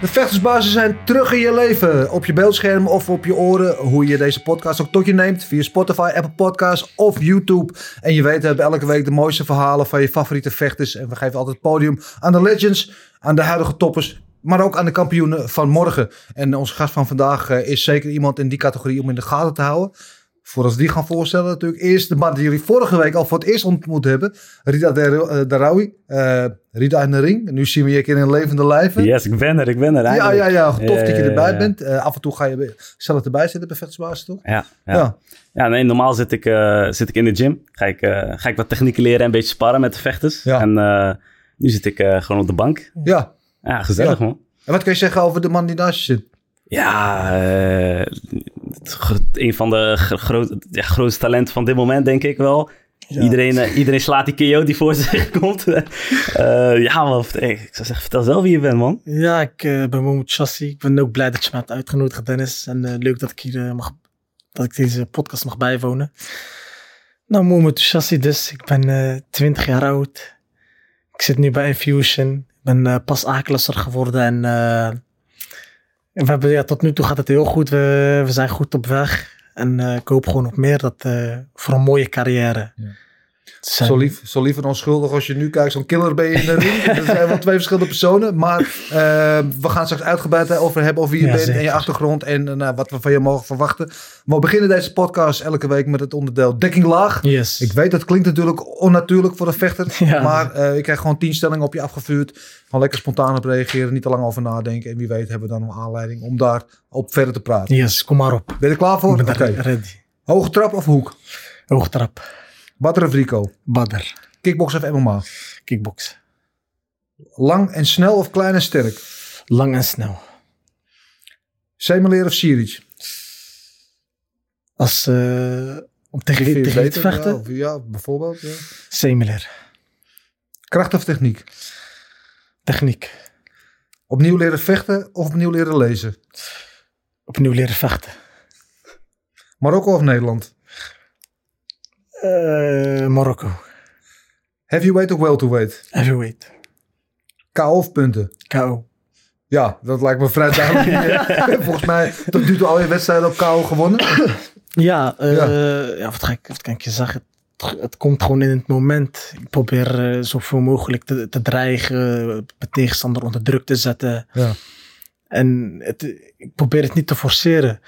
De vechtersbazen zijn terug in je leven. Op je beeldscherm of op je oren. Hoe je deze podcast ook tot je neemt. Via Spotify, Apple Podcasts of YouTube. En je weet, we hebben elke week de mooiste verhalen van je favoriete vechters. En we geven altijd podium aan de legends, aan de huidige toppers. Maar ook aan de kampioenen van morgen. En onze gast van vandaag eh, is zeker iemand in die categorie om in de gaten te houden. Voordat we die gaan voorstellen natuurlijk. Eerst de man die jullie vorige week al voor het eerst ontmoet hebben. Rida eh, Darawi. Uh, Rida in de ring. Nu zien we je een keer in levende lijven. Yes, ik ben er, ik ben er eigenlijk. ja, ja. Tof Ja, dat je erbij ja. bent. Uh, af en toe ga je zelf erbij zitten bij vechtersbasis, toch? Ja, ja. Ja. ja. nee, normaal zit ik, eh, zit ik in de gym. Ga ik, eh, ga ik wat technieken leren en een beetje sparren met de vechters. En eh, nu zit ik eh, gewoon op de bank. Ja. Ja, gezellig man. En wat kun je zeggen over de man die naast je zit? Ja, eh, een van de gro- groot, ja, grootste talenten van dit moment, denk ik wel. Iedereen, eh, iedereen slaat die KO die voor zich komt. Eh, ja, man, ik zou zeggen, vertel zelf wie je bent, man. Ja, ik eh, ben Mohamed Chassi. Ik ben ook blij dat je me hebt uitgenodigd, Dennis. En eh, leuk dat ik hier eh, mag, dat ik deze podcast mag bijwonen. Nou, Mohamed Chassi dus. Ik ben eh 20 jaar oud. Ik zit nu bij Infusion. Ik ben eh, pas A-klasser geworden en eh, en we hebben, ja, tot nu toe gaat het heel goed. We, we zijn goed op weg. En eh, ik hoop gewoon op meer dat, eh, voor een mooie carrière. Ja. Zijn- Zo lief, zo lief en onschuldig als je nu kijkt. Zo'n killer ben je in de ring. Dat zijn wel twee verschillende personen. Maar eh, we gaan straks uitgebreid over hebben. Over wie je Ja, bent en je achtergrond. En eh, nou, wat we van je mogen verwachten. We beginnen deze podcast elke week met het onderdeel dekking laag. Yes. Ik weet, dat klinkt natuurlijk onnatuurlijk voor een vechter. Ja. Maar eh ik krijg gewoon tien stellingen op je afgevuurd. Gewoon lekker spontaan op reageren. Niet te lang over nadenken. En wie weet hebben we dan een aanleiding om daar op verder te praten. Yes, kom maar op. Ben je er klaar voor? Oké. Hoge trap of hoek? Hoogtrap. Badr of Rico? Badder. Kickbox of MMA? Kickbox. Lang en snel of klein en sterk? Lang en snel. Semeleer of Siric? Als, eh om tegen tegen te vechten, Ja, of- ja, bijvoorbeeld. Ja. Similar. Kracht of techniek? Techniek. Opnieuw leren vechten of opnieuw leren lezen? Opnieuw leren vechten. Marokko of Nederland? Eh, Marokko. Heavyweight of welterweight? Heavyweight. KO of punten? KO. Ja, dat lijkt me vrij duidelijk. Volgens mij tot nu toe al je wedstrijden op KO gewonnen. Ja, eh, Ja. ja. wat, ga ik, wat kan ik je zeggen? Het, het komt gewoon in het moment. Ik probeer eh, zoveel mogelijk te, te dreigen, mijn tegenstander onder druk te zetten. Ja. En het, ik probeer het niet te forceren.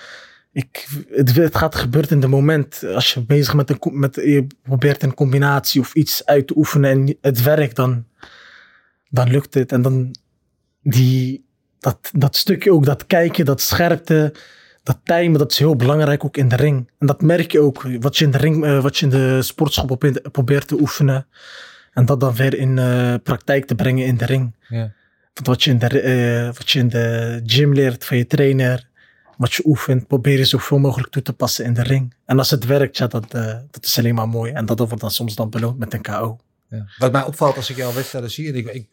Ik, het, het gaat gebeuren in het moment. Als je bezig met een, met, je probeert een combinatie of iets uit te oefenen en het werkt, dan, dan lukt het. En dan die, dat, dat stukje ook, dat kijken, dat scherpte, dat timen, dat is heel belangrijk ook in de ring. En dat merk je ook, wat je in de ring, eh, wat je in de sportschool probeert, te oefenen. En dat dan weer in eh, praktijk te brengen in de ring. Ja. Want wat je, in de, eh, wat je in de gym leert van je trainer, wat je oefent, probeer je zoveel mogelijk toe te passen in de ring. En als het werkt, ja, dat, eh, dat is alleen maar mooi. En dat wordt dan soms dan beloond met een KO. Ja. Wat mij opvalt als ik jouw wedstrijden zie, en ik, ik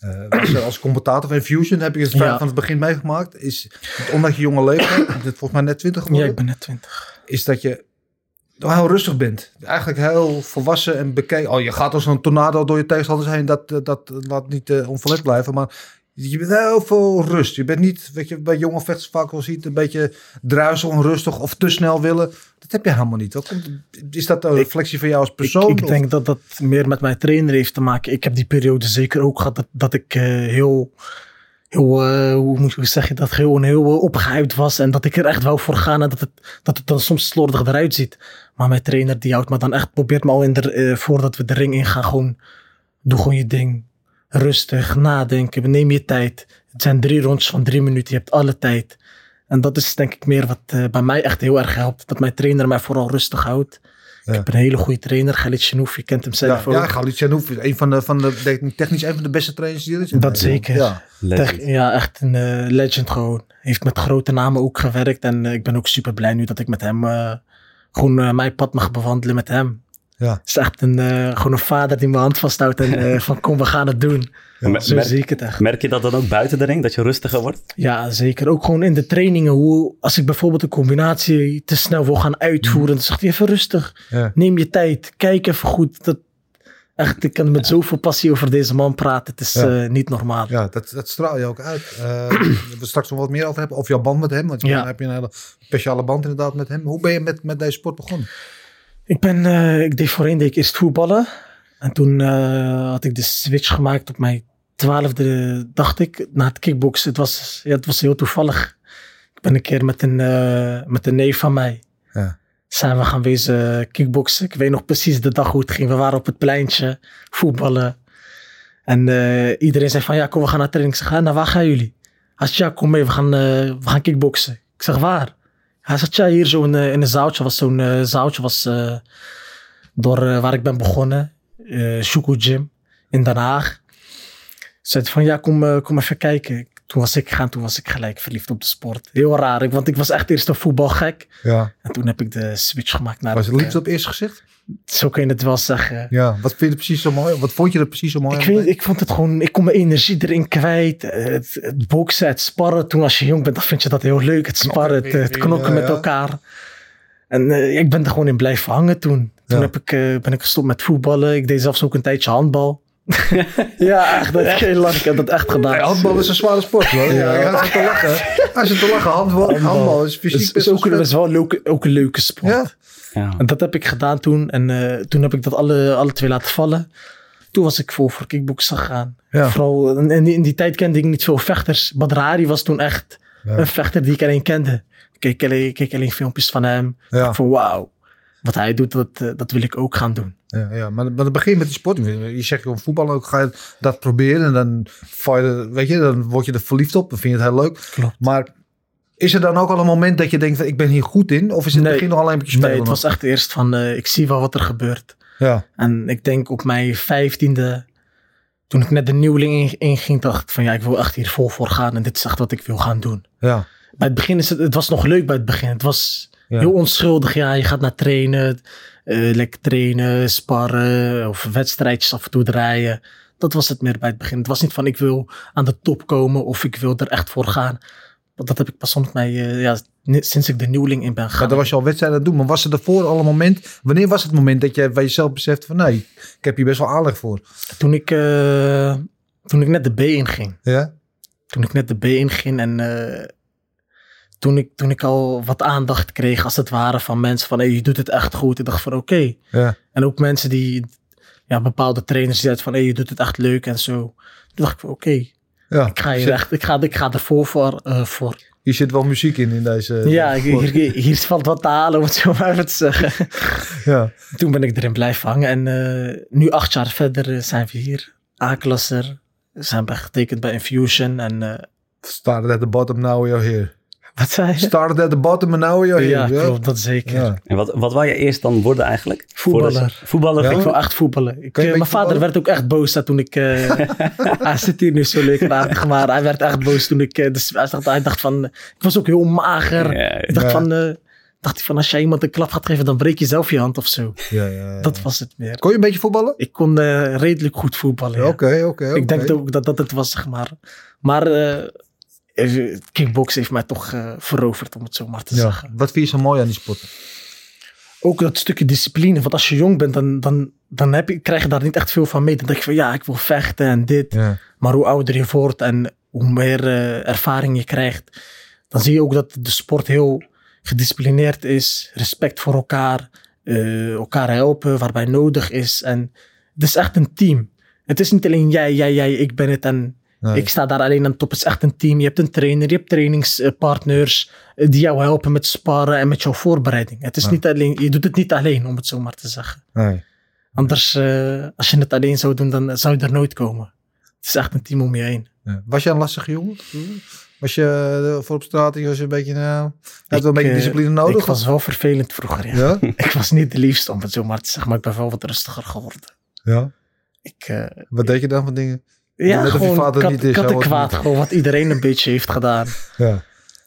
er als commentator van Fusion heb ik het Ja. van het begin meegemaakt, is, ondanks je jonge leeftijd, dit volgens mij net 20 Ja, geworden, ik ben net 20. is dat je heel rustig bent. Eigenlijk heel volwassen en bekeken. Oh, je gaat als een tornado door je tegenstanders heen, dat, dat laat niet uh, onverlet blijven, maar je bent heel veel rust. Je bent niet, weet je, bij jonge vechters vaak wel ziet, een beetje druisel, onrustig of te snel willen. Dat heb je helemaal niet. Wat Is dat een Ik- reflectie van jou als Ik, persoon? ik denk dat dat meer met mijn trainer heeft te maken. Ik heb die periode zeker ook gehad dat, dat ik eh, heel, heel eh, hoe moet je zeggen, dat gewoon heel uh, opgehyped was. En dat ik er echt wou voor gaan en dat het, dat het dan soms slordig eruit ziet. Maar mijn trainer die houdt me dan echt, probeert me al in de, voordat we de ring ingaan, gewoon, doe gewoon je ding. Rustig, nadenken, neem je tijd. Het zijn drie rondes van drie minuten, je hebt alle tijd. En dat is denk ik meer wat eh, bij mij echt heel erg helpt. Dat mijn trainer mij vooral rustig houdt. Ja. Ik heb een hele goede trainer, Galit Chenouf, je kent hem Ja, zelf ook. ja Galit Chanouf is een van de, van de technisch een van de beste trainers die er is. Dat zeker. Ja. Tech- ja, echt een eh, legend gewoon. Heeft met grote namen ook gewerkt. En eh, ik ben ook super blij nu dat ik met hem eh, gewoon mijn pad mag bewandelen met hem. Ja. Het is echt een, eh, gewoon een vader die mijn hand vasthoudt en eh, van kom, we gaan het doen. Zo merk- zie ik het echt. Merk je dat dan ook buiten de ring, dat je rustiger wordt? Ja, zeker. Ook gewoon in de trainingen. Hoe, als ik bijvoorbeeld een combinatie te snel wil gaan uitvoeren, dan zegt hij even rustig. Ja. Neem je tijd. Kijk even goed. Dat, echt, ik kan met zoveel passie over deze man praten. Het is Ja. eh, niet normaal. Ja, dat, dat straal je ook uit. Eh, we straks nog wat meer over hebben. Of jouw band met hem. Want Ja. dan heb je een hele speciale band inderdaad met hem. Hoe ben je met, met deze sport begonnen? Ik ben, eh, ik deed voorheen deed ik eerst voetballen. En toen eh, had ik de switch gemaakt op mijn twaalfde, dacht ik, na het kickboksen. Het was, ja, het was heel toevallig. Ik ben een keer met een, eh, met een neef van mij. Ja. Zijn we gaan wezen kickboksen. Ik weet nog precies de dag hoe het ging. We waren op het pleintje, voetballen. En iedereen zei van, ja, kom, we gaan naar training. Ik zeg, "Ja, nou, waar gaan jullie? Zegt, ja, kom mee, we gaan, we gaan kickboksen. Ik zeg, waar? Hij zegt, ja, hier zo in, eh, in een zaaltje. Was zo'n zaaltje was eh, door waar ik ben begonnen. eh Shuku Gym in Den Haag. Zei van, ja, kom, kom even kijken. Toen was ik gaan, toen was ik gelijk verliefd op de sport. Heel raar, want ik was echt eerst een voetbalgek. Ja. En toen heb ik de switch gemaakt naar Was het liefst op eerst gezicht? Eh, Zo kun je het wel zeggen. Ja. Wat vind je er precies zo mooi? Wat vond je er precies zo mooi? Ik, weet, ik vond het gewoon, ik kon mijn energie erin kwijt. Eh, Het, het boksen, het sparren. Toen als je jong bent, dan vind je dat heel leuk. Het sparren, het, het knokken Ja, met ja. elkaar. En eh, ik ben er gewoon in blijven hangen toen. Toen Ja. heb ik, eh, ben ik gestopt met voetballen. Ik deed zelfs ook een tijdje handbal. ja, echt. Dat is heel lang. Ik heb dat echt gedaan. Nee, handbal is een zware sport hoor. Ja. Ja. Hij zit te lachen. Hij zit te lachen. Handbal, handbal is fysiek is, best is ook, een- is wel een leuke, ook een leuke sport. Ja. Ja. En dat heb ik gedaan toen. En eh, toen heb ik dat alle, alle twee laten vallen. Toen was ik vol voor kickboksen gegaan. Ja. Vooral in, in die, in die tijd kende ik niet veel vechters. Badr Hari was toen echt Ja. een vechter die ik alleen kende. Ik keek alleen, ik keek alleen filmpjes van hem. Ja. Van wauw, wat hij doet, dat, eh, dat wil ik ook gaan doen. Ja, ja, maar, maar het begin met die sport. Je zegt gewoon voetballen ook, ga je dat proberen en dan, je weet je, dan word je er verliefd op. Dan vind je het heel leuk. Klopt. Maar is er dan ook al een moment dat je denkt, van, ik ben hier goed in? Of is het Nee. begin nog alleen een beetje spelen? Nee, het was echt eerst van, eh, ik zie wel wat er gebeurt. Ja, En ik denk op mijn vijftiende, toen ik net de nieuweling in- inging, dacht ik van ja, ik wil echt hier vol voor gaan. En dit is echt wat ik wil gaan doen. ja, Bij het begin is het, het was nog leuk bij het begin. Het was Ja. heel onschuldig. Ja, je gaat naar trainen, eh, lekker trainen, sparren of wedstrijdjes af en toe draaien. Dat was het meer bij het begin. Het was niet van ik wil aan de top komen of ik wil er echt voor gaan. Want dat heb ik pas met mij, eh, ja, sinds ik de nieuweling in ben maar gegaan. dan was je al wedstrijden aan het doen. Maar was er daarvoor al een moment, wanneer was het moment dat je bij jezelf beseft van, nee, ik heb hier best wel aanleg voor? Toen ik, eh, toen ik net de B inging. Ja, Toen ik net de B inging en eh, toen, ik, toen ik al wat aandacht kreeg als het ware van mensen van hey, je doet het echt goed. Ik dacht van oké. ja, En ook mensen die, ja, bepaalde trainers die zeiden van hey, je doet het echt leuk en zo. Toen dacht ik van oké, ja. ik ga hier echt, ik ga, ik ga ervoor voor. eh, voor. Hier zit wel muziek in, in deze... Ja, hier, hier, hier valt wat te halen om het zo maar even te zeggen. ja. Toen ben ik erin blijven hangen en eh, nu acht jaar verder eh, zijn we hier. A-klasser, zijn we getekend bij Infusion en eh, Started at the bottom, now you're here. Wat zei je? Started at the bottom and now you're Ja, klopt, dat zeker. Ja. En wat, wat wou je eerst dan worden eigenlijk? Voetballer. Voetballer? Ja? Ik wil echt voetballen. Ik, eh, mijn vader voetballen? werd ook echt boos dat toen ik... eh, hij zit hier nu zo leuk en aardig, maar hij werd echt boos toen ik... eh, dus hij, dacht, hij dacht van... ik was ook heel mager. Ja, Ik dacht Ja. van... eh, dacht hij van als jij iemand een klap gaat geven, dan breek je zelf je hand of zo. Ja, ja, ja. Dat was het meer. Kon je een beetje voetballen? Ik kon eh, redelijk goed voetballen. ja. Oké, oké. Ik denk ook dat dat het was, zeg maar. Maar eh kickboxen heeft mij toch eh, veroverd, om het zo maar te Ja. zeggen. Wat vind je zo mooi aan die sport? ook dat stukje discipline. Want als je jong bent, dan, dan, dan heb je, krijg je daar niet echt veel van mee. Dan denk je van ja, ik wil vechten en dit. Ja. Maar hoe ouder je wordt en hoe meer eh, ervaring je krijgt, dan zie je ook dat de sport heel gedisciplineerd is. Respect voor elkaar, eh, elkaar helpen waarbij nodig is. En het is echt een team. Het is niet alleen jij, jij, jij, ik ben het en Nee. ik sta daar alleen aan top. Het is echt een team. Je hebt een trainer, je hebt trainingspartners eh, die jou helpen met sparren en met jouw voorbereiding. Het is niet alleen, je doet het niet alleen, om het zo maar te zeggen. Nee. Anders, eh, als je het alleen zou doen, dan zou je er nooit komen. Het is echt een team om je heen. Was je een lastige jongen? Was je eh, voor op straat, je was een beetje, nou, had wel een beetje discipline nodig? Ik was wel vervelend vroeger, ja. Ja? Ik was niet de liefste, om het zo maar te zeggen, maar ik ben wel wat rustiger geworden. Ja. Ik, Wat deed je dan van dingen? Ja, net je gewoon vader kat, niet is, gewoon wat iedereen een beetje heeft gedaan. Ja.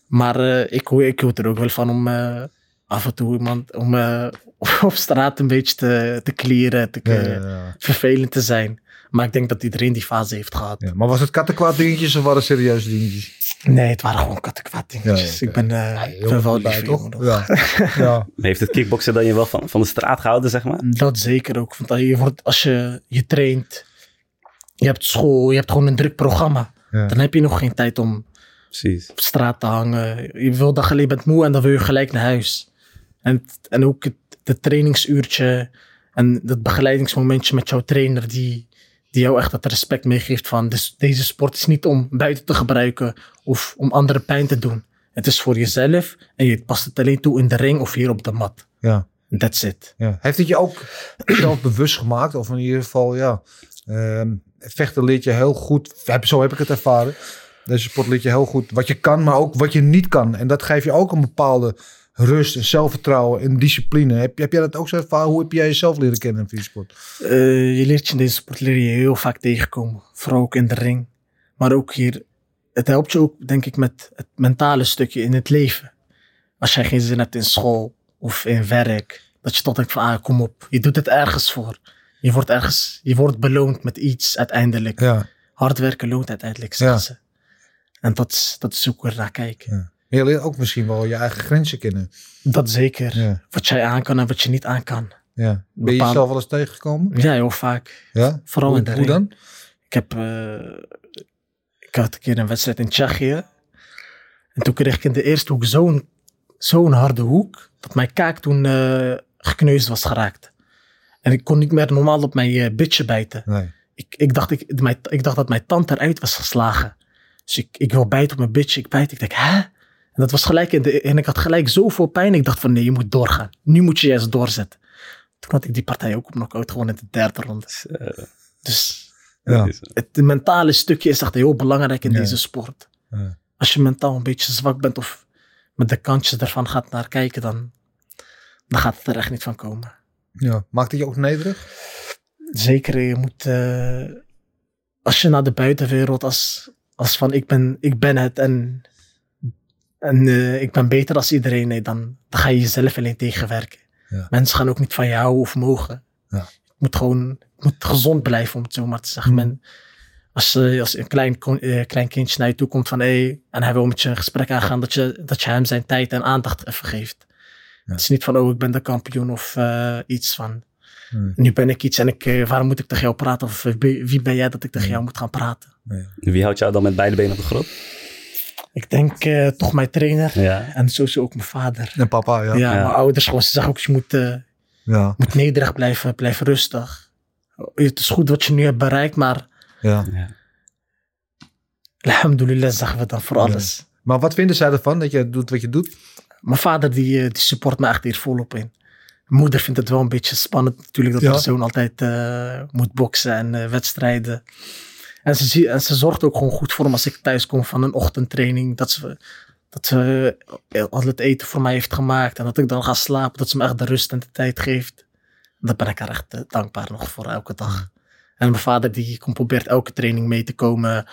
Maar eh, ik, ik hield er ook wel van om, eh, af en toe iemand om eh, op straat een beetje te, te clearen, te, Ja, ja, ja. vervelend te zijn. Maar ik denk dat iedereen die fase heeft gehad. Ja, maar was het kattenkwaad dingetjes of waren het serieuze dingetjes? Nee, het waren gewoon kattenkwaad dingetjes. Ja, ja, Ik ben, eh, ik ben wel lief bij, jongen nog. Ja. Heeft het kickboksen dan je wel van, van de straat gehouden, zeg maar? Dat zeker ook. Want je wordt, als je, je traint, je hebt school, je hebt gewoon een druk programma. Ja. Dan heb je nog geen tijd om Precies. op straat te hangen. Je wil dag alleen bent moe en dan wil je gelijk naar huis. En, en ook het, het trainingsuurtje en dat begeleidingsmomentje met jouw trainer die, die jou echt dat respect meegeeft van dus deze sport is niet om buiten te gebruiken of om anderen pijn te doen. Het is voor jezelf en je past het alleen toe in de ring of hier op de mat. Ja. That's it. Ja. Heeft het je ook zelf bewust gemaakt? Of in ieder geval, ja. ehm, vechten leert je heel goed. Zo heb ik het ervaren. Deze sport leert je heel goed wat je kan, maar ook wat je niet kan. En dat geeft je ook een bepaalde rust en zelfvertrouwen en discipline. Heb, heb jij dat ook zo ervaren? Hoe heb jij jezelf leren kennen in veersport? Eh, je leert je in deze sport leer je heel vaak tegenkomen. Vooral ook in de ring. Maar ook hier. Het helpt je ook, denk ik, met het mentale stukje in het leven. Als jij geen zin hebt in school of in werk. Dat je toch denkt van, ah, kom op. Je doet het ergens voor. Je wordt ergens, je wordt beloond met iets uiteindelijk. Ja. Hard werken loont uiteindelijk, zeggen Ja. ze. En dat is, dat is ook weer naar kijken. Ja. Je leert ook misschien wel je eigen grenzen kennen. Dat zeker. Ja. Wat jij aan kan en wat je niet aan kan. Ja. Ben je jezelf wel eens tegengekomen? Ja, heel vaak. Ja. Vooral hoe, in de hoe dan? Ik heb, eh, ik had een keer een wedstrijd in Tsjechië. En toen kreeg ik in de eerste hoek zo'n zo'n harde hoek, dat mijn kaak toen eh gekneusd was geraakt. En ik kon niet meer normaal op mijn eh, bitje bijten. Nee. Ik, ik, dacht, ik, mijn, ik dacht dat mijn tand eruit was geslagen. Dus ik, ik wil bijten op mijn bitje, ik bijt. Ik denk, hè? En dat was gelijk in de, en ik had gelijk zoveel pijn. Ik dacht van, nee, je moet doorgaan. Nu moet je juist doorzetten. Toen had ik die partij ook op knock-out gewoon in de derde ronde. Eh, Dus Ja. het mentale stukje is echt heel belangrijk in Ja. deze sport. Ja. Als je mentaal een beetje zwak bent of met de kantjes ervan gaat naar kijken, dan, dan gaat het er echt niet van komen. Ja. Maakt het je ook nederig? Zeker, je moet, eh, als je naar de buitenwereld, als, als van ik ben, ik ben het en, en eh, ik ben beter als iedereen, nee, dan, dan ga je jezelf alleen tegenwerken. Ja. Mensen gaan ook niet van je houden of mogen. Ja. Je moet gewoon je moet gezond blijven, om het zo maar te zeggen. Hmm. Men, als, eh, als een klein, klein kindje naar je toe komt van hey, en hij wil met je een gesprek aangaan, dat je, dat je hem zijn tijd en aandacht even geeft. Ja. Het is niet van, oh, ik ben de kampioen of eh, iets van, Nee. nu ben ik iets en ik, eh, waarom moet ik tegen jou praten? Of eh, wie ben jij dat ik tegen jou moet gaan praten? wie houdt jou dan met beide benen op de grond? Ik denk eh, toch mijn trainer Ja. en sowieso ook mijn vader. En papa, ja. Ja, ja. mijn ouders gewoon, ze zeggen ook, je moet, eh, ja. moet nederig blijven, blijf rustig. Het is goed wat je nu hebt bereikt, maar ja. alhamdulillah zeggen we dan voor Ja. alles. Maar wat vinden zij ervan dat je doet wat je doet? Mijn vader die, eh, die support me echt hier volop in. Mijn moeder vindt het wel een beetje spannend natuurlijk dat Ja. haar zoon altijd eh, moet boksen en eh, wedstrijden. En ze, en ze zorgt ook gewoon goed voor hem als ik thuis kom van een ochtendtraining. Dat ze, dat ze al het eten voor mij heeft gemaakt en dat ik dan ga slapen. Dat ze me echt de rust en de tijd geeft. Daar ben ik haar echt dankbaar nog voor elke dag. En mijn vader die komt probeert elke training mee te komen.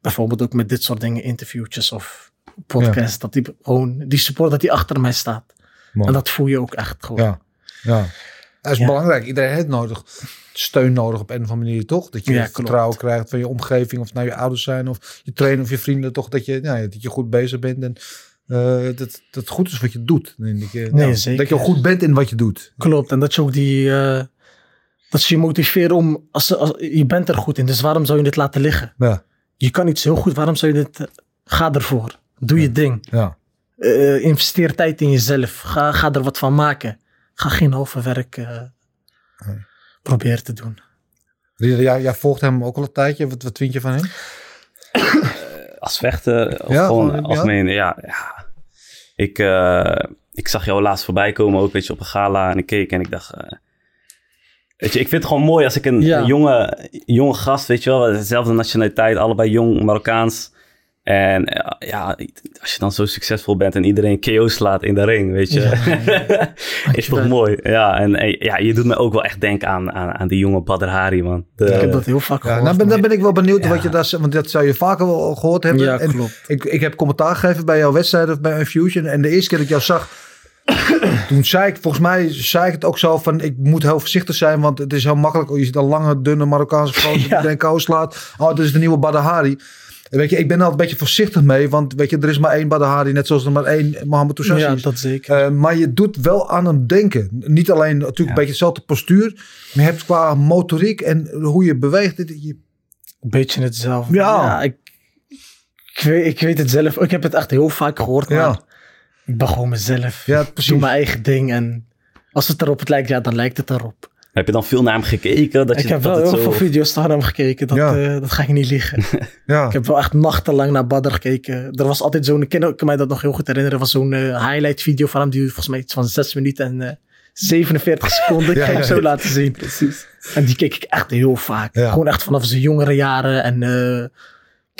Bijvoorbeeld ook met dit soort dingen, interviewtjes of podcasts. Dat die gewoon, die support dat die achter mij staat. En dat voel je ook echt gewoon. Ja. ja. Dat is Ja. belangrijk. Iedereen heeft nodig. Steun nodig op een of andere manier, toch? Dat je Ja, vertrouwen krijgt van je omgeving. Of het nou je ouders zijn of je trainer of je vrienden. Toch dat je, ja, dat je goed bezig bent. En eh, dat, dat het goed is wat je doet. En dat, je, Nee, ja, zeker. dat je goed bent in wat je doet. Klopt. En dat je ook die. eh, dat ze je motiveren om. Als, als, je bent er goed in, dus waarom zou je dit laten liggen? Ja. Je kan iets heel goed, waarom zou je dit. eh, ga ervoor. Doe je ding. Ja. Eh, investeer tijd in jezelf. Ga, ga er wat van maken. Ga geen halve werk eh, proberen te doen. Jij, jij volgt hem ook al een tijdje. Wat, wat vind je van hem? Als vechter of Ja, gewoon ja. algemeen, ja. ja. Ik, eh, ik zag jou laatst voorbij komen ook, weet je, op een gala en ik keek en ik dacht... eh, weet je, ik vind het gewoon mooi als ik een, Ja. een jonge, jonge gast, weet je wel, dezelfde nationaliteit, allebei jong, Marokkaans. En eh, ja, als je dan zo succesvol bent en iedereen KO slaat in de ring, weet je. is toch mooi. Ja, en eh, ja, je doet me ook wel echt denken aan, aan, aan die jonge Badr Hari, man. De- ik heb dat heel vaak Ja, gehoord. nou ben, dan ben ik wel benieuwd Ja. wat je daar zegt. Want dat zou je vaker wel gehoord hebben. Ja, En klopt. Ik, ik heb commentaar gegeven bij jouw wedstrijd of bij Infusion. En de eerste keer dat ik jou zag, toen zei ik, volgens mij zei ik het ook zo van, ik moet heel voorzichtig zijn, want het is heel makkelijk. Je ziet een lange, dunne Marokkaanse gozer die Ja. denken, oh slaat, oh, dit is de nieuwe Badahari. En Weet je, ik ben er altijd een beetje voorzichtig mee, want weet je, er is maar één Badahari, net zoals er maar één Mohamed Toussassi Ja, is. dat zeker. Eh, maar je doet wel aan hem denken. Niet alleen natuurlijk een beetje hetzelfde postuur, maar je hebt qua motoriek en hoe je beweegt. dit- Je, Een beetje hetzelfde. Ja. ik, ik, weet, ik weet het zelf. Ik heb het echt heel vaak gehoord, maar Ja. ik ben gewoon mezelf. ja, Ik precies. doe mijn eigen ding en als het erop het lijkt, ja, dan lijkt het erop. Heb je dan veel naar hem gekeken? Dat ik je, heb dat wel heel zo... veel video's naar hem gekeken, dat, Ja. eh, dat ga ik niet liegen. ja. ik heb wel echt nachtenlang naar Badr gekeken. Er was altijd zo'n, ik kan, ik kan mij dat nog heel goed herinneren, er was zo'n eh, highlight video van hem, die volgens mij iets van 6 minuten en eh, 47 seconden. Ik Ja, ga je ja, hem zo ja. laten zien. Precies. En die keek ik echt heel vaak. Ja. Gewoon echt vanaf zijn jongere jaren en eh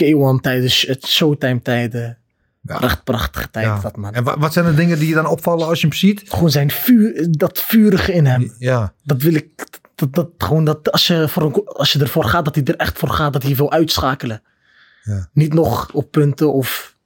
K1 tijden, sh- het Showtime tijden. Ja. Echt prachtige tijd Ja. dat man. En wa- wat zijn de dingen die je dan opvallen als je hem ziet? Gewoon zijn vuur, dat vurige in hem. Ja, Dat wil ik, dat, dat, gewoon dat als je, voor een, als je ervoor gaat, dat hij er echt voor gaat, dat hij wil uitschakelen. Ja. Niet nog op punten of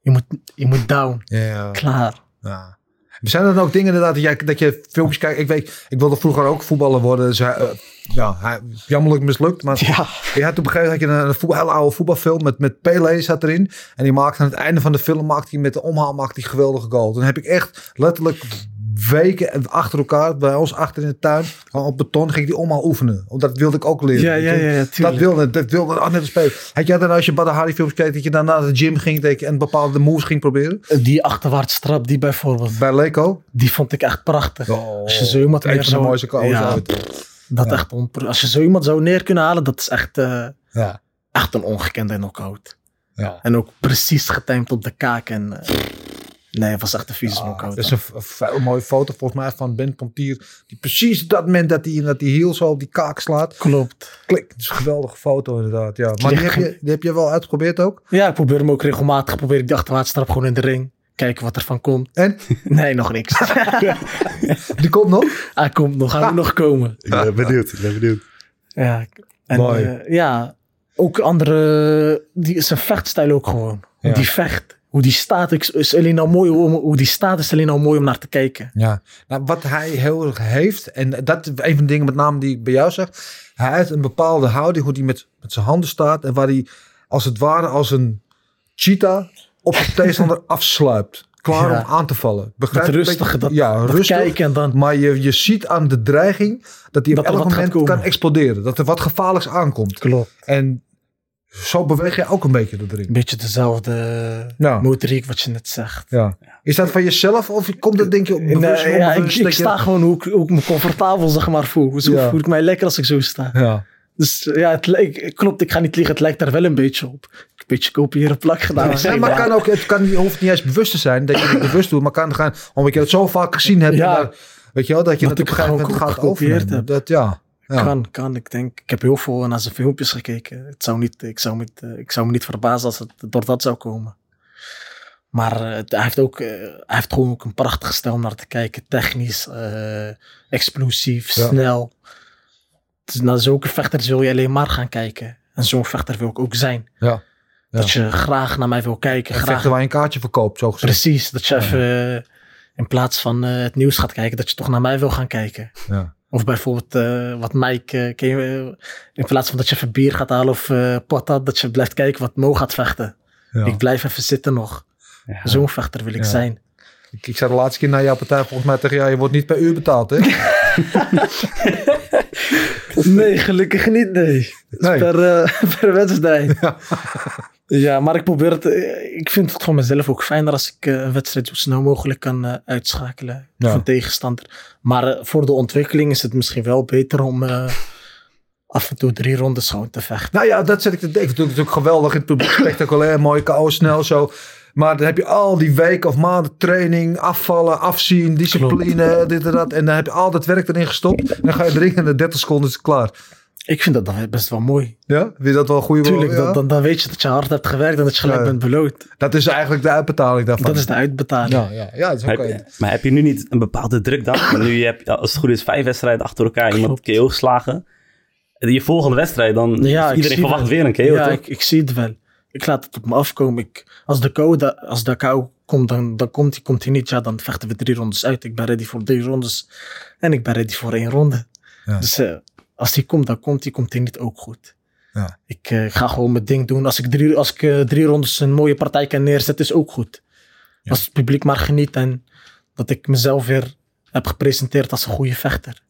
je moet, je moet down. ja, Klaar. ja. Zijn er dan ook dingen inderdaad dat, jij, dat je filmpjes kijkt? Ik weet, ik wilde vroeger ook voetballer worden. Dus eh, ja, hij, jammerlijk mislukt. Maar Ja. je had op een gegeven moment had je een, hele oude voetbalfilm met, met Pele zat erin. En die maakte aan het einde van de film maakte hij met de omhaal maakte hij geweldige goal. Toen heb ik echt letterlijk weken achter elkaar bij ons achter in de tuin gewoon op beton ging ik die omhaal oefenen. Want dat wilde ik ook leren. Ja, ja, ja, ja, Dat wilde, dat wilde oh, net spelen. Had jij dan als je Badahari films keek dat je dan naar de gym ging dat je en bepaalde moves ging proberen? Die achterwaarts trap, die bijvoorbeeld, Bij Leco? die vond ik echt prachtig. Oh, als je zo iemand mooiste ja, ooit. Dat Ja. echt onpro- Als je zo iemand zou neer kunnen halen, dat is echt, eh, Ja, echt een ongekende knockout. ja. En ook precies getimed op de kaak. En, eh, nee, het was echt een vieze Ah, knockout. er is een, mooie foto volgens mij van Ben Pontier. Die precies op dat moment dat hij dat die heel zo op die kaak slaat. Klopt. Klik, het is een geweldige foto inderdaad. Ja. Maar die heb, je, die heb je wel uitgeprobeerd ook? Ja, ik probeer hem ook regelmatig. Probeer ik die gewoon in de ring. Kijken wat er van komt. En? Nee, nog niks. Die komt nog? Hij komt nog, hij moet nog komen. Ik ben benieuwd, ik ben benieuwd. Ja, en, Mooi. eh, ja, ook andere, die is een vechtstijl ook gewoon. Ja. die vecht, hoe die staat, is alleen al mooi, hoe, hoe die staat is alleen al mooi om naar te kijken. Ja. Nou, wat hij heel erg heeft, en dat is een van de dingen met name die ik bij jou zeg. Hij heeft een bepaalde houding, hoe hij met, met zijn handen staat. En waar hij als het ware als een cheetah op de tegenstander afsluipt. Klaar Ja. om aan te vallen. Begrijp Dat dat, ja, dat rustig. kijken en dan... Maar je, je ziet aan de dreiging dat hij op elk moment kan exploderen. Dat er wat gevaarlijks aankomt. Klopt. En zo beweeg je ook een beetje erin. Een beetje dezelfde Ja. motoriek wat je net zegt. Ja. Is dat van jezelf of komt dat denk je op bewust Nee, ja, ik, sta gewoon hoe ik, hoe ik me comfortabel zeg maar voel. Zo Ja. voel ik mij lekker als ik zo sta. Ja. Dus eh, ja, het lijkt, klopt, ik ga niet liegen. Het lijkt daar wel een beetje op. Een beetje kopiëren plak gedaan. Ja, maar kan ook, het kan, hoeft niet eens bewust te zijn dat je het bewust doet, maar kan gaan omdat je het zo vaak gezien hebt. Ja. en daar- weet je wel, dat je Dat het op ik een gegeven het moment gewoon gaat heb. Dat, ja. Ja. Kan, kan. Ik denk, ik heb heel veel naar zijn filmpjes gekeken. Het zou niet, ik, zou niet, eh, ik zou me niet verbazen als het door dat zou komen. Maar het- hij, heeft ook, eh, hij heeft gewoon ook een prachtige stijl om naar te kijken. Technisch, eh, explosief, Ja. snel. Dus naar zulke vechters wil je alleen maar gaan kijken. En zo'n vechter wil ik ook zijn. Ja. Dat je graag naar mij wil kijken. En Graag, waar je een kaartje verkoopt, zo gezegd. precies. Dat je even in plaats van het nieuws gaat kijken, dat je toch naar mij wil gaan kijken. Ja. Of bijvoorbeeld eh, wat Mike, eh, ken je, eh, in plaats van dat je even bier gaat halen of eh patat, dat je blijft kijken wat Mo gaat vechten. Ja. Ik blijf even zitten nog. Ja. Zo'n vechter wil ik Ja. zijn. Ik, ik zei de laatste keer naar jouw partij volgens mij tegen jou, je wordt niet per uur betaald, hè? Nee, gelukkig niet, nee. Nee. Per, eh, per wedstrijd. Ja. maar ik probeer het. eh, Ik vind het voor mezelf ook fijner als ik eh, een wedstrijd zo snel mogelijk kan eh, uitschakelen. Ja. Van tegenstander. Maar voor de ontwikkeling is het misschien wel beter om af en toe drie rondes gewoon te vechten. Nou ja, dat zet ik te denken. Het is natuurlijk geweldig in het publiek. Spectaculair, mooi KO, snel zo. Maar dan heb je al die weken of maanden training, afvallen, afzien, discipline, dit en dat. En dan heb je al dat werk erin gestopt. En dan ga je drinken en in 30 seconden is het klaar. Ik vind dat dan best wel mooi. Ja? Vind je dat wel een goede Tuurlijk, ja? dan, dan, dan weet je dat je hard hebt gewerkt en dat je gelijk Ja. bent beloond. Dat is eigenlijk de uitbetaling daarvan. Dat is de uitbetaling. Ja, ja, ja, dat is Heb oké. je- maar heb je nu niet een bepaalde druk dan? Nu heb je, als het goed is, vijf wedstrijden achter elkaar iemand KO geslagen. En je volgende wedstrijd, dan Ja, iedereen zie verwacht wel. weer een KO, Ja, toch? ik, ik zie het wel. Ik laat het op me afkomen. Ik, als de KO, da- als de KO komt, dan, dan komt hij, komt hij niet. Ja, dan vechten we drie rondes uit. Ik ben ready voor drie rondes. En ik ben ready voor één ronde. Ja. Dus eh, als hij komt, dan komt hij. Komt hij niet ook goed. Ja. Ik eh, ga gewoon mijn ding doen. Als ik drie, als ik, eh, drie rondes een mooie partij kan neerzetten, is ook goed. Als het publiek maar geniet en dat ik mezelf weer heb gepresenteerd als een goede vechter.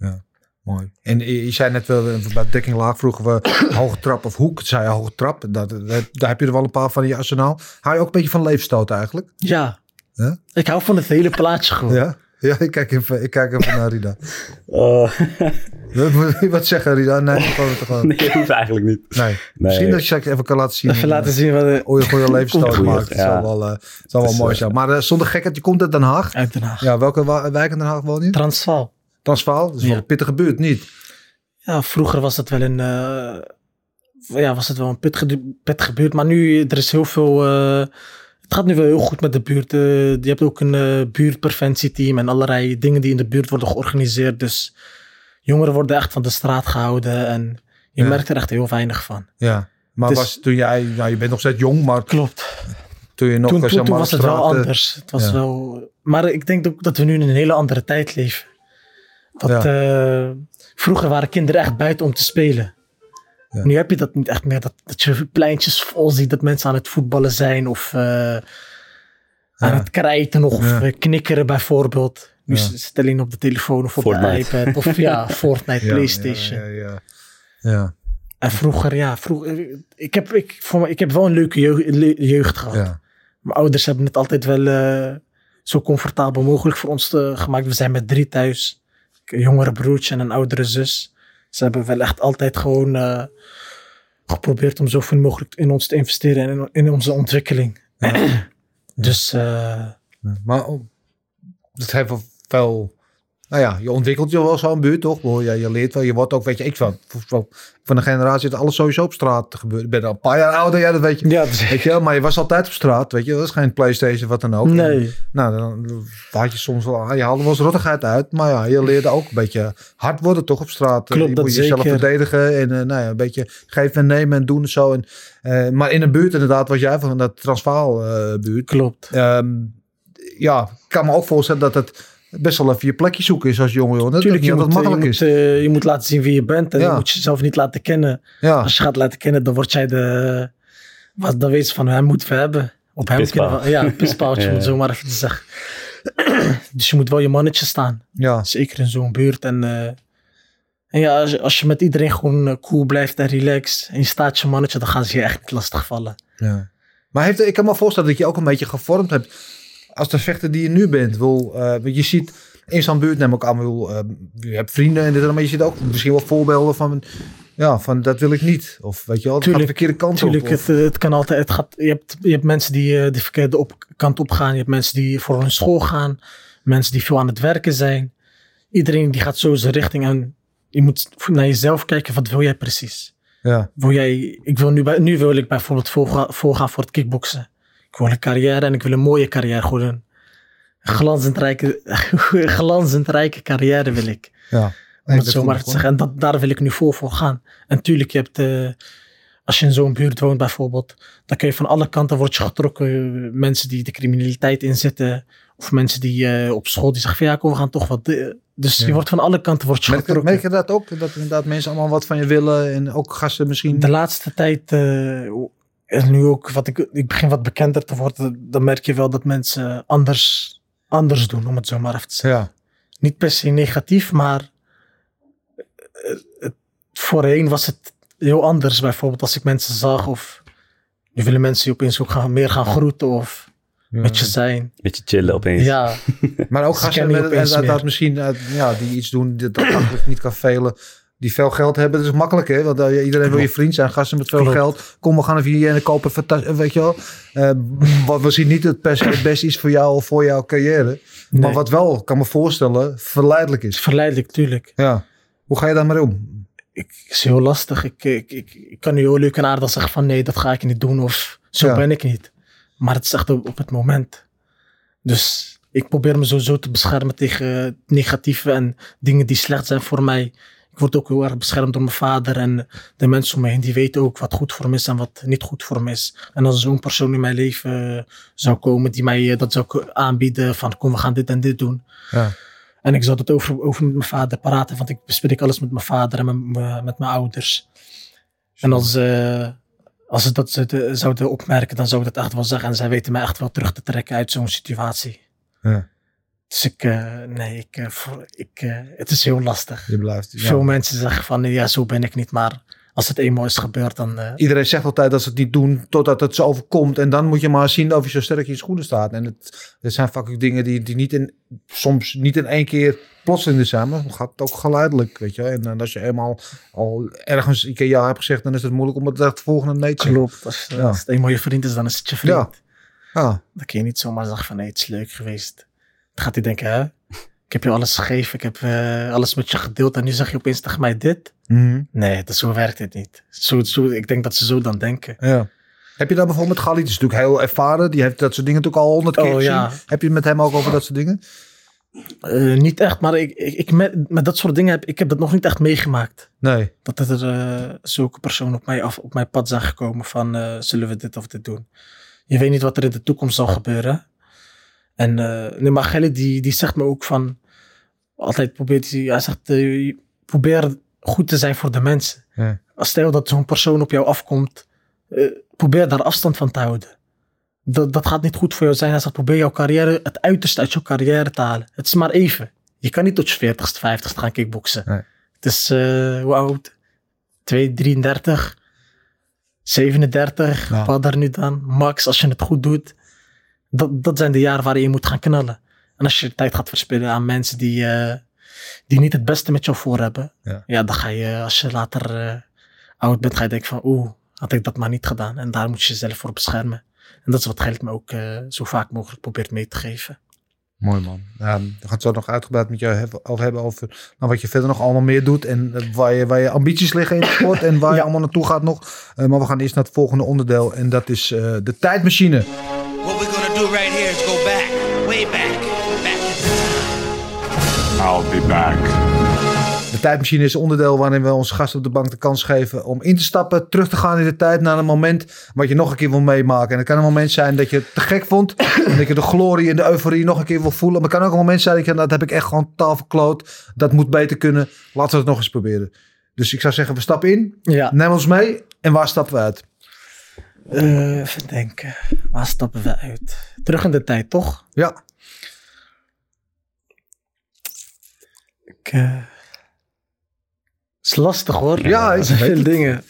Mooi. En je je zei net wel, eh, bij dekking laag vroegen we hoge trap of hoek. Zei je hoge trap. Dat, dat- daar heb je er wel een paar van in je arsenaal. Hou je ook een beetje van leefstoot eigenlijk? Ja. Ja? Ik hou van het hele plaatje gewoon. Ja? Ja, ik kijk even, ik kijk even naar Rida. Oh, Wat- Wat zeggen Rida? Nee, gewoon het gewoon. nee, dat hoeft eigenlijk niet. Nee. Misschien dat je even kan laten zien. Even hoe, laten eh, zien wat er je goede leefstoot Goeie, maakt. Het ja. zal wel, eh, het zal wel Dus, mooi eh, zijn. Maar eh, zonder gekheid, je komt uit Den Haag. uit Den Haag. Ja, welke wa- wijk in Den Haag woon je? Transvaal. Transvaal. Dat is wel een pittige buurt, niet? Ja, vroeger was het wel een, eh, ja, was het wel een pittige, pittige buurt. Maar nu, er is heel veel... het gaat nu wel heel goed met de buurt. Eh, je hebt ook een eh, buurtpreventieteam en allerlei dingen die in de buurt worden georganiseerd. Dus jongeren worden echt van de straat gehouden. En je Ja. merkt er echt heel weinig van. Ja. Maar Dus- was toen jij, nou, je bent nog steeds jong, maar Klopt. toen je nog Toen, toen, toen was het wel eh, anders. Het was ja. wel, maar ik denk ook dat we nu in een hele andere tijd leven. Dat, vroeger waren kinderen echt buiten om te spelen. Ja. Nu heb je dat niet echt meer. Dat, dat je pleintjes vol ziet dat mensen aan het voetballen zijn. Of eh, aan het krijten. Of Ja. eh, knikkeren bijvoorbeeld. Nu Ja. zit het alleen op de telefoon of op Fortnite. de iPad. Of ja, Fortnite, Playstation. Ja, ja, ja. ja. En vroeger, ja. Vroeger, ik, heb, ik, voor me, ik heb wel een leuke jeugd, jeugd gehad. Mijn ouders hebben het altijd wel eh, zo comfortabel mogelijk voor ons te- gemaakt. We zijn met drie thuis. Een jongere broertje en een oudere zus. Ze hebben wel echt altijd gewoon eh, geprobeerd om zoveel mogelijk in ons te investeren en in, in onze ontwikkeling. dus eh, Maar oh, dat heeft wel. Nou ja, je ontwikkelt je wel zo'n buurt, toch? Ja, je leert wel, je wordt ook, weet je, ik van, van, de generatie dat alles sowieso op straat gebeurt. Ik ben al een paar jaar ouder, ja, dat weet je. ja, dus, Weet je maar je was altijd op straat, weet je. Dat is geen Playstation, wat dan ook. nee. Nou, dan had je soms wel, je haalde wel eens rottigheid uit. Maar ja, je leerde ook een beetje hard worden toch op straat. Klopt, je dat moet jezelf zeker. verdedigen en eh, nou ja, een beetje geven en nemen en doen en zo. En, eh, maar in een buurt inderdaad, was jij van dat Transvaal eh, buurt. Klopt. Ehm, ja, ik kan me ook voorstellen dat het best wel even je plekje zoeken is als jongen. Dat het je, niet moet, je, makkelijk moet, is. eh, je moet laten zien wie je bent. En Ja. je moet jezelf niet laten kennen. Ja, Als je gaat laten kennen, dan word jij de... Wat, dan weet je van, hem moeten we hebben. Op hem Pispaal. kunnen we... Ja, een pispaaltje, het zo maar even te zeggen. dus je moet wel je mannetje staan. ja, Zeker in zo'n buurt. En, eh, en ja, als je, als je met iedereen gewoon eh, cool blijft en relaxed. En je staat je mannetje, dan gaan ze je echt niet lastigvallen. ja. Maar heeft, ik kan me voorstellen dat je ook een beetje gevormd hebt als de vechter die je nu bent. Wil, eh, want je ziet in zo'n buurt, neem ik aan, wil, eh, je hebt vrienden en dit en dat, maar je ziet ook misschien wel voorbeelden van, ja, van dat wil ik niet. Of weet je wel, het gaat de Tuurlijk, verkeerde kant Tuurlijk, op. Of, het, het kan altijd. Het gaat, je, hebt, je hebt mensen die eh, de verkeerde op, kant op gaan. Je hebt mensen die voor hun school gaan. Mensen die veel aan het werken zijn. Iedereen die gaat zo zijn richting. En je moet naar jezelf kijken. Wat wil jij precies? ja, Wil jij, ik wil nu, bij- nu wil ik bijvoorbeeld volgaan voor het kickboksen. Ik wil een carrière en ik wil een mooie carrière. Gewoon een glanzend rijke, glanzend rijke carrière wil ik. ja. Om het zo maar te zeggen. En dat, daar wil ik nu vol voor gaan. En tuurlijk, je hebt, eh, als je in zo'n buurt woont bijvoorbeeld, dan kun je van alle kanten word je getrokken. Mensen die de criminaliteit inzetten. Of mensen die eh, op school die zeggen van ja, kom, we gaan toch wat. eh, dus Ja. je wordt van alle kanten word je Merk, getrokken. merk je dat ook? Dat inderdaad mensen allemaal wat van je willen en ook gasten misschien. De laatste tijd, eh, en nu ook, wat ik, ik begin wat bekender te worden, dan merk je wel dat mensen anders, anders doen, om het zo maar even te zeggen. Ja, Niet per se negatief, maar eh, het- voorheen was het heel anders. Bijvoorbeeld als ik mensen zag of nu willen mensen je opeens ook gaan, meer gaan groeten of met je zijn. Beetje chillen opeens. Ja, maar ook Ze gasten kennen je met, dat, dat misschien eh, ja, die iets doen dat eigenlijk niet kan velen. Die veel geld hebben, dat is makkelijk hè. Want eh, iedereen wil je vriend zijn. Gasten met veel Klopt. geld. Kom, we gaan even hier en kopen. Fantastisch, weet je wel. Eh, wat we zien niet het per se het beste is voor jou of voor jouw carrière. Maar wat wel, kan me voorstellen, verleidelijk is verleidelijk, tuurlijk. Ja. Hoe ga je daar maar om? ik, is heel lastig. Ik, ik, ik, ik kan nu heel leuk en aardig zeggen van nee, dat ga ik niet doen of zo Ja. ben ik niet. Maar het is echt op, op het moment. Dus ik probeer me sowieso te beschermen tegen het negatieve en dingen die slecht zijn voor mij. Ik word ook heel erg beschermd door mijn vader en de mensen om me heen. Die weten ook wat goed voor me is en wat niet goed voor me is. En als zo'n persoon in mijn leven eh, zou komen die mij eh, dat zou aanbieden van kom we gaan dit en dit doen. Ja. En ik zou dat over, over met mijn vader praten, want ik bespreek alles met mijn vader en met, mijn- met mijn ouders. En als, eh, als ze dat zouden opmerken, dan zou ik dat echt wel zeggen. En zij weten mij echt wel terug te trekken uit zo'n situatie. Ja. Dus ik, eh, nee, ik, eh, ik, eh, het is heel lastig. Je blijft. ja. Veel mensen zeggen van, ja, zo ben ik niet. Maar als het eenmaal is gebeurd, dan... Iedereen zegt altijd dat ze het niet doen totdat het zo overkomt. En dan moet je maar zien of je zo sterk in je schoenen staat. En het, er zijn vaak ook dingen die, die niet in, soms niet in één keer plotseling zijn. Maar het gaat ook geleidelijk, weet je. En, en als je eenmaal al ergens een keer ja hebt gezegd, dan is het moeilijk om het echt volgende nee te klopt. Als, Ja. als het eenmaal je vriend is, dan is het je vriend. Ja. Ja, Dan kun je niet zomaar zeggen van, nee, het is leuk geweest. Dan gaat hij denken, hè? Ik heb je alles gegeven, ik heb eh, alles met je gedeeld en nu zeg je opeens tegen mij dit. Mhm. Nee, dat, zo werkt het niet. Zo, zo, ik denk dat ze zo dan denken. ja. Heb je dan bijvoorbeeld met Galit, die is natuurlijk heel ervaren. Die heeft dat soort dingen natuurlijk al honderd keer Oh, gezien. ja. Heb je het met hem ook over dat soort dingen? Eh, niet echt, maar ik, ik, ik met, met dat soort dingen heb ik heb dat nog niet echt meegemaakt. Nee. Dat er eh, zulke personen op mij, af, op mijn pad zijn gekomen van zullen we dit of dit doen. Je weet niet wat er in de toekomst zal gebeuren. En uh, nee, maar die, die zegt me ook van, altijd probeert hij, hij zegt, eh, probeer goed te zijn voor de mensen. Ja. Als stel dat zo'n persoon op jou afkomt, eh, probeer daar afstand van te houden. Dat, dat gaat niet goed voor jou zijn. Hij zegt, probeer jouw carrière, het uiterste uit jouw carrière te halen. Het is maar even. Je kan niet tot je 40ste, 50ste gaan kickboksen. Nee. Het is, hoe oud? 2, 33, 37, Ja. wat daar nu dan? Max, als je het goed doet. Dat, dat zijn de jaren waarin je moet gaan knallen. En als je tijd gaat verspillen aan mensen die, uh, die niet het beste met jou voor hebben. Ja. Ja, dan ga je, als je later uh, oud bent, ga je denken van oeh, had ik dat maar niet gedaan. En daar moet je jezelf voor beschermen. En dat is wat Geld me ook uh, zo vaak mogelijk probeert mee te geven. Mooi man. Ja, we gaan het zo nog uitgebreid met jou hebben, over hebben over nou, wat je verder nog allemaal meer doet. En uh, waar, je, waar je ambities liggen in de sport en waar ja. je allemaal naartoe gaat nog. Uh, maar we gaan eerst naar het volgende onderdeel en dat is de tijdmachine. Right here is go back, way back, back in the time. I'll be back. De tijdmachine is een onderdeel waarin we onze gasten op de bank de kans geven om in te stappen, terug te gaan in de tijd naar een moment wat je nog een keer wil meemaken. En het kan een moment zijn dat je het te gek vond, en dat je de glorie en de euforie nog een keer wil voelen. Maar het kan ook een moment zijn dat je, dat heb ik echt gewoon taal verkloot, dat moet beter kunnen. Laten we het nog eens proberen. Dus ik zou zeggen, we stappen in, Ja. neem ons mee en waar stappen we uit? Uh, even denken, waar stappen we uit? Terug in de tijd, toch? Ja. Ik, uh... is lastig hoor. Ja, ik zijn veel dingen.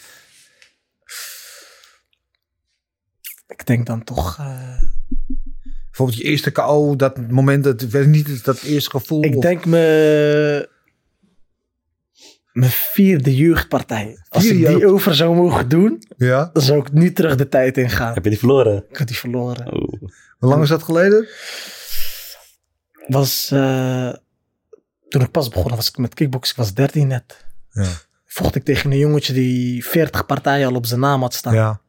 Ik denk dan toch. Uh... Bijvoorbeeld je eerste KO, dat moment, dat weet niet, dat eerste gevoel. Ik of... denk me. Mijn vierde jeugdpartij. Als ik die jeugd- over zou mogen doen, Ja. dan zou ik nu terug de tijd ingaan. Heb je die verloren? Ik had die verloren. Oh. Hoe lang is dat geleden? Was, uh, toen ik pas begon was ik met kickboksen. Ik was 13 net. Ja. Vocht ik tegen een jongetje die 40 partijen al op zijn naam had staan. Ja.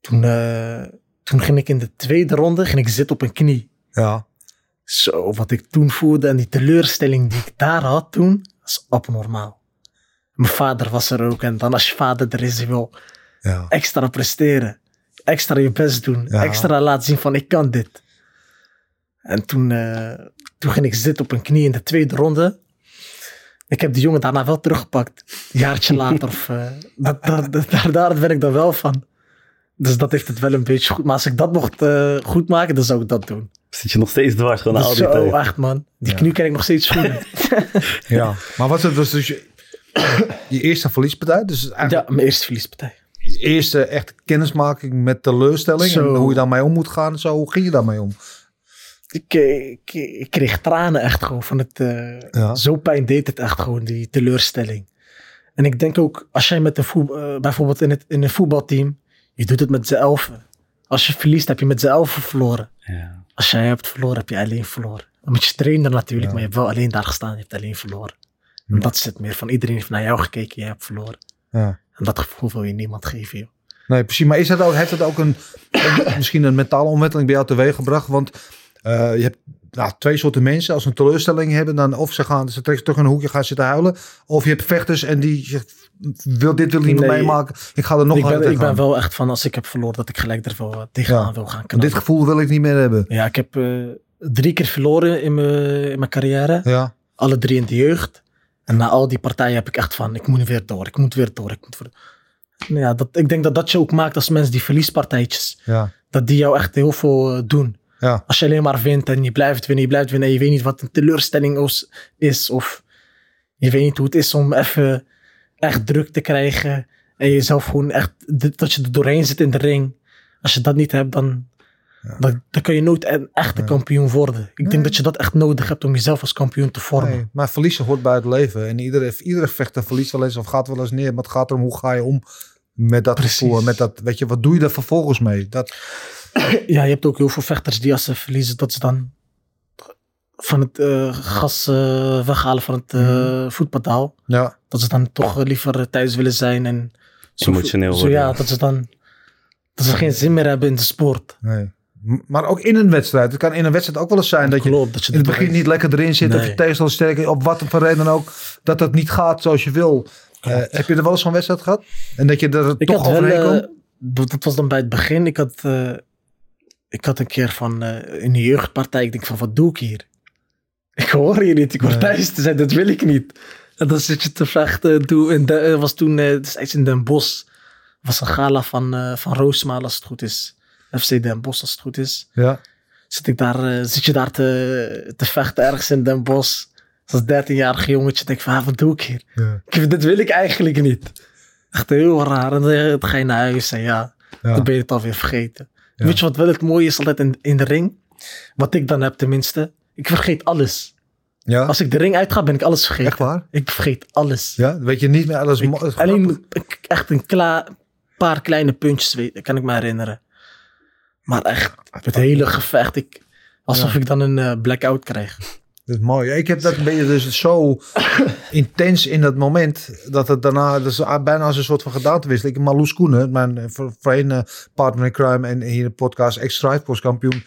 Toen, uh, toen ging ik in de tweede ronde ging ik zitten op een knie. Ja. Zo, wat ik toen voelde en die teleurstelling die ik daar had toen, was abnormaal. Mijn vader was er ook en dan als je vader er is, je wil Ja. extra presteren. Extra je best doen. Ja. Extra laten zien van ik kan dit. En toen, uh, toen ging ik zitten op een knie in de tweede ronde. Ik heb die jongen daarna wel teruggepakt. Een jaartje later. Of, uh, dat, dat, dat, daar, daar ben ik dan wel van. Dus dat heeft het wel een beetje goed. Maar als ik dat mocht uh, goed maken, dan zou ik dat doen. Zit je nog steeds dwars gewoon al die Zo, tijd? echt man. Die Ja. knie ken ik nog steeds goed. ja. Maar wat was dus je, je eerste verliespartij? Dus ja, eigenlijk mijn eerste verliespartij. je eerste echte kennismaking met teleurstelling. Zo. En hoe je daarmee om moet gaan. en Zo, hoe ging je daarmee om? Ik, ik, ik kreeg tranen echt gewoon van het... eh, Ja. Zo pijn deed het echt gewoon, die teleurstelling. En ik denk ook, als jij met een voet, eh, bijvoorbeeld in, het, in een voetbalteam, je doet het met z'n elfen. Als je verliest, heb je met z'n elfen verloren. Ja. Als jij hebt verloren, heb je alleen verloren. Dan moet je trainen natuurlijk, Ja. maar je hebt wel alleen daar gestaan, je hebt alleen verloren. En dat is het meer van iedereen heeft naar jou gekeken, jij hebt verloren. Ja. En dat gevoel wil je niemand geven, joh. Nee, precies. Maar is dat ook, heeft dat ook een, een- misschien een mentale omwenteling bij jou teweeg gebracht? Want je hebt nou, twee soorten mensen. Als ze een teleurstelling hebben, dan of ze gaan ze trekken terug in een hoekje gaan zitten huilen. Of je hebt vechters en die zegt, wil dit wil niet meer Nee. meemaken. Ik ga er nog ik, ben, ik ben wel echt van als ik heb verloren dat ik gelijk er wel eh, tegenaan Ja. wil gaan Dit gevoel wil ik niet meer hebben. Ja, ik heb eh, drie keer verloren in mijn carrière. Ja, Alle drie in de jeugd. En na al die partijen heb ik echt van, ik moet weer door, ik moet weer door, ik moet weer... Nou Ja, dat, ik denk dat dat je ook maakt als mensen die verliespartijtjes, ja, dat die jou echt heel veel eh, doen. Ja. Als je alleen maar wint en je blijft winnen, je blijft winnen en je weet niet wat een teleurstelling is-. Of je weet niet hoe het is om even echt druk te krijgen. En jezelf gewoon echt, dat je er doorheen zit in de ring. Als je dat niet hebt, dan, dan, dan kan je nooit een echte kampioen worden. Ik denk dat je dat echt nodig hebt om jezelf als kampioen te vormen. Nee, maar verliezen hoort bij het leven. En iedere, iedere vechter verliest wel eens of gaat wel eens neer. Maar het gaat erom hoe ga je om met dat Precies. gevoel. Met dat, weet je, wat doe je er vervolgens mee? Dat, Ja, je hebt ook heel veel vechters die als ze verliezen, dat ze dan van het eh, gas eh, weghalen van het eh voetpadaal. ja, Dat ze dan toch liever thuis willen zijn en zo, Emotioneel zo, worden. ja, dat ze dan dat ze geen zin meer hebben in de sport. nee. Maar ook in een wedstrijd. Het kan in een wedstrijd ook wel eens zijn dat je Klopt, dat je in het begin niet lekker erin zit. Of je tegenstander sterk op wat voor reden dan ook. Dat het niet gaat zoals je wil. Eh, heb je er wel eens zo'n wedstrijd gehad? En dat je er Ik toch overheen eh, komt? dat dat was dan bij het begin. Ik had, eh, ik had een keer van eh, in de jeugdpartij, ik denk van wat doe ik hier? Ik hoor hier niet, ik hoor Nee. thuis te zijn, dat wil ik niet. En dan zit je te vechten. Toen, de, er was toen eh, destijds in Den Bosch, was een gala van, eh van Roosmaal als het goed is. FC Den Bosch als het goed is. Ja. Zit, ik daar, eh, zit je daar te, te vechten ergens in Den Bosch. Als 13-jarig jongetje denk ik van, ah, wat doe ik hier? Ja. Ik, dit wil ik eigenlijk niet. Echt heel raar. En dan ga je naar huis en ja, Ja. dan ben je het alweer vergeten. Ja. Weet je wat wel het mooie is altijd in, in de ring? Wat ik dan heb tenminste. Ik vergeet alles. ja. Als ik de ring uitga, ben ik alles vergeten. Echt waar? Ik vergeet alles. Ja, weet je niet meer alles. Ik- alleen echt een paar kleine puntjes weet, kan ik me herinneren. Maar echt, het hele gevecht, ik, alsof ik dan een eh, blackout krijg. Dat is mooi. Ik heb dat een beetje dus zo intens in dat moment. Dat het daarna dat is bijna als een soort van gedaantewisseling. Ik Marloes Koenen, mijn eh, voor- voorheen eh, partner in crime en hier in de podcast ex-Striveforce kampioen.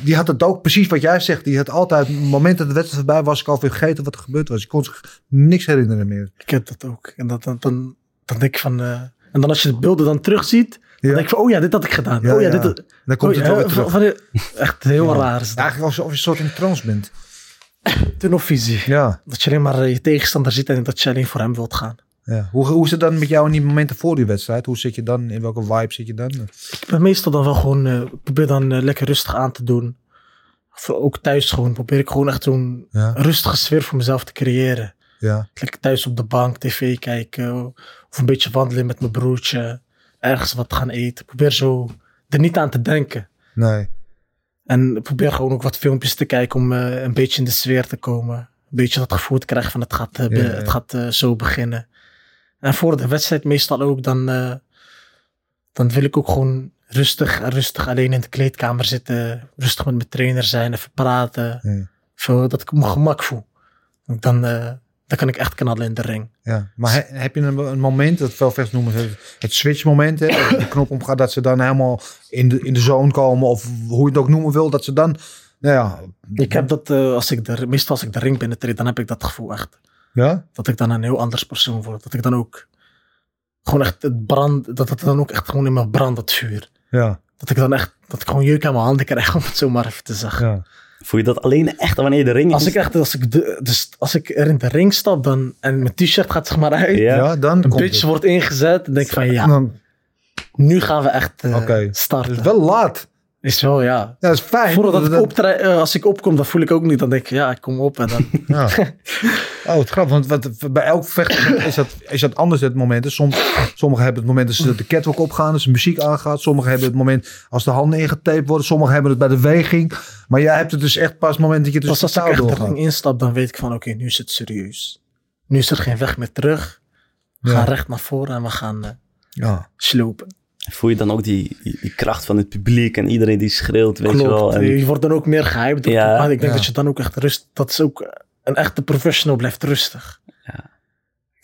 Die had het ook precies wat jij zegt. Die had altijd, het moment dat de wedstrijd voorbij was, ik alweer vergeten wat er gebeurd was. Ik kon zich niks herinneren meer. Ik heb dat ook. En dat, dat, dan, dan denk ik van... eh, en dan als je de beelden dan terugziet, dan Ja. denk ik van, oh ja, dit had ik gedaan. Ja, oh ja, ja. dit... Dan komt oh, het wel weer terug. van- van- echt heel raar is dat. Eigenlijk alsof je een soort in trance bent. Tunnelvisie. Ja. Dat je alleen maar eh, je tegenstander ziet en dat je alleen voor hem wilt gaan. ja. Hoe, hoe is het dan met jou in die momenten voor die wedstrijd? Hoe zit je dan? In welke vibe zit je dan? Ik ben meestal dan wel gewoon, ik probeer dan eh, lekker rustig aan te doen. Of ook thuis gewoon, probeer ik gewoon echt zo'n Ja. rustige sfeer voor mezelf te creëren. Ja. Lekker thuis op de bank, tv kijken. Of een beetje wandelen met mijn broertje. Ergens wat gaan eten. Probeer zo er niet aan te denken. Nee. En probeer gewoon ook wat filmpjes te kijken om eh, een beetje in de sfeer te komen. Een beetje dat gevoel te krijgen van het gaat, eh, be- Ja, ja. Het gaat eh, zo beginnen. En voor de wedstrijd meestal ook, dan, dan wil ik ook gewoon rustig, rustig alleen in de kleedkamer zitten. Rustig met mijn trainer zijn, even praten. Ja. Dat ik me gemak voel. Dan, dan kan ik echt knallen in de ring. Ja, maar he- heb je een, een moment, dat veel vechters noemen het, het switch moment, hè, dat de knop omgaat, dat ze dan helemaal in de, in de zone komen, of hoe je het ook noemen wil, dat ze dan, nou ja, Ik heb dat, eh, als ik de, meestal als ik de ring binnentreed, dan heb ik dat gevoel echt. ja, dat ik dan een heel anders persoon word. Dat ik dan ook gewoon echt het brand, dat het dan ook echt gewoon in me brandt, dat vuur. ja, Dat ik dan echt, dat ik gewoon jeuk aan mijn handen krijg, om het zo maar even te zeggen. ja, Voel je dat alleen echt wanneer je de ring Als is? ik echt, als ik, de, dus als ik er in de ring stap dan, en mijn t-shirt gaat zeg maar uit, Ja. ja, dan een het. wordt ingezet, dan denk ik van ja, Dan, nu gaan we echt eh, Oké. starten. het is wel laat. Is wel, ja. Ja, dat is fijn. Voordat ik Dat- eh, als ik opkom, dan voel ik ook niet. Dan denk ik, ja, ik kom op en dan... Ja. Oh, het grappig, want wat, bij elk vechter is dat, is dat anders het moment. hè. Soms, sommigen hebben het moment dat ze de catwalk opgaan, als de muziek aangaat. Sommigen hebben het moment als de handen ingetaped worden. Sommigen hebben het bij de weging. Maar jij hebt het dus echt pas het moment dat je dus Pas als ik echt de instap, dan weet ik van, oké, nu is het serieus. Nu is er geen weg meer terug. We Ja. gaan recht naar voren en we gaan eh, Ja. slopen. Voel je dan ook die, die, die kracht van het publiek en iedereen die schreeuwt, weet je Klopt. wel? En, Je wordt dan ook meer gehyped. op Ja. ik denk Ja. dat je dan ook echt rust... Dat is ook... Een echte professional blijft rustig. Ja.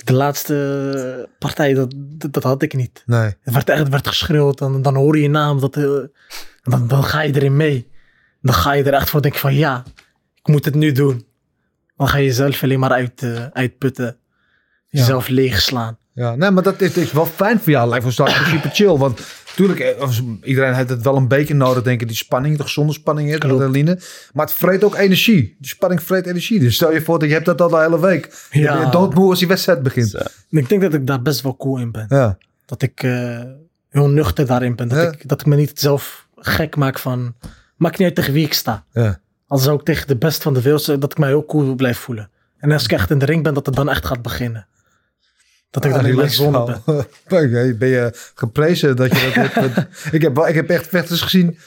De laatste partij, dat, dat, dat had ik niet. Nee. Het werd echt het werd geschreeuwd. En dan hoor je je naam. Dat, eh, dan, dan ga je erin mee. Dan ga je er echt voor denken van ja, ik moet het nu doen. Dan ga je jezelf alleen maar uit, eh, uitputten. Jezelf leegslaan. Ja, nee, maar dat is, is wel fijn voor jou. Lijkt me zo super chill. Want natuurlijk, eh, iedereen heeft het wel een beetje nodig, denk ik. Die spanning, de gezonde spanning, hè, adrenaline. Maar het vreet ook energie. Die spanning vreet energie. Dus stel je voor dat je hebt dat al de hele week. Je Ja. bent doodmoe als die wedstrijd begint. Ik denk dat ik daar best wel cool in ben. Ja, Dat ik eh, heel nuchter daarin ben. Dat, Ja. ik, dat ik me niet zelf gek maak van... Maakt niet uit tegen wie ik sta. ja. Als zou ik tegen de best van de wereld dat ik mij heel cool blijf voelen. En als ik echt in de ring ben, dat het dan echt gaat beginnen. Dat ik dan mijn relax zone ben. je geprezen dat je dat hebt? Ik, heb, ik heb echt vechters gezien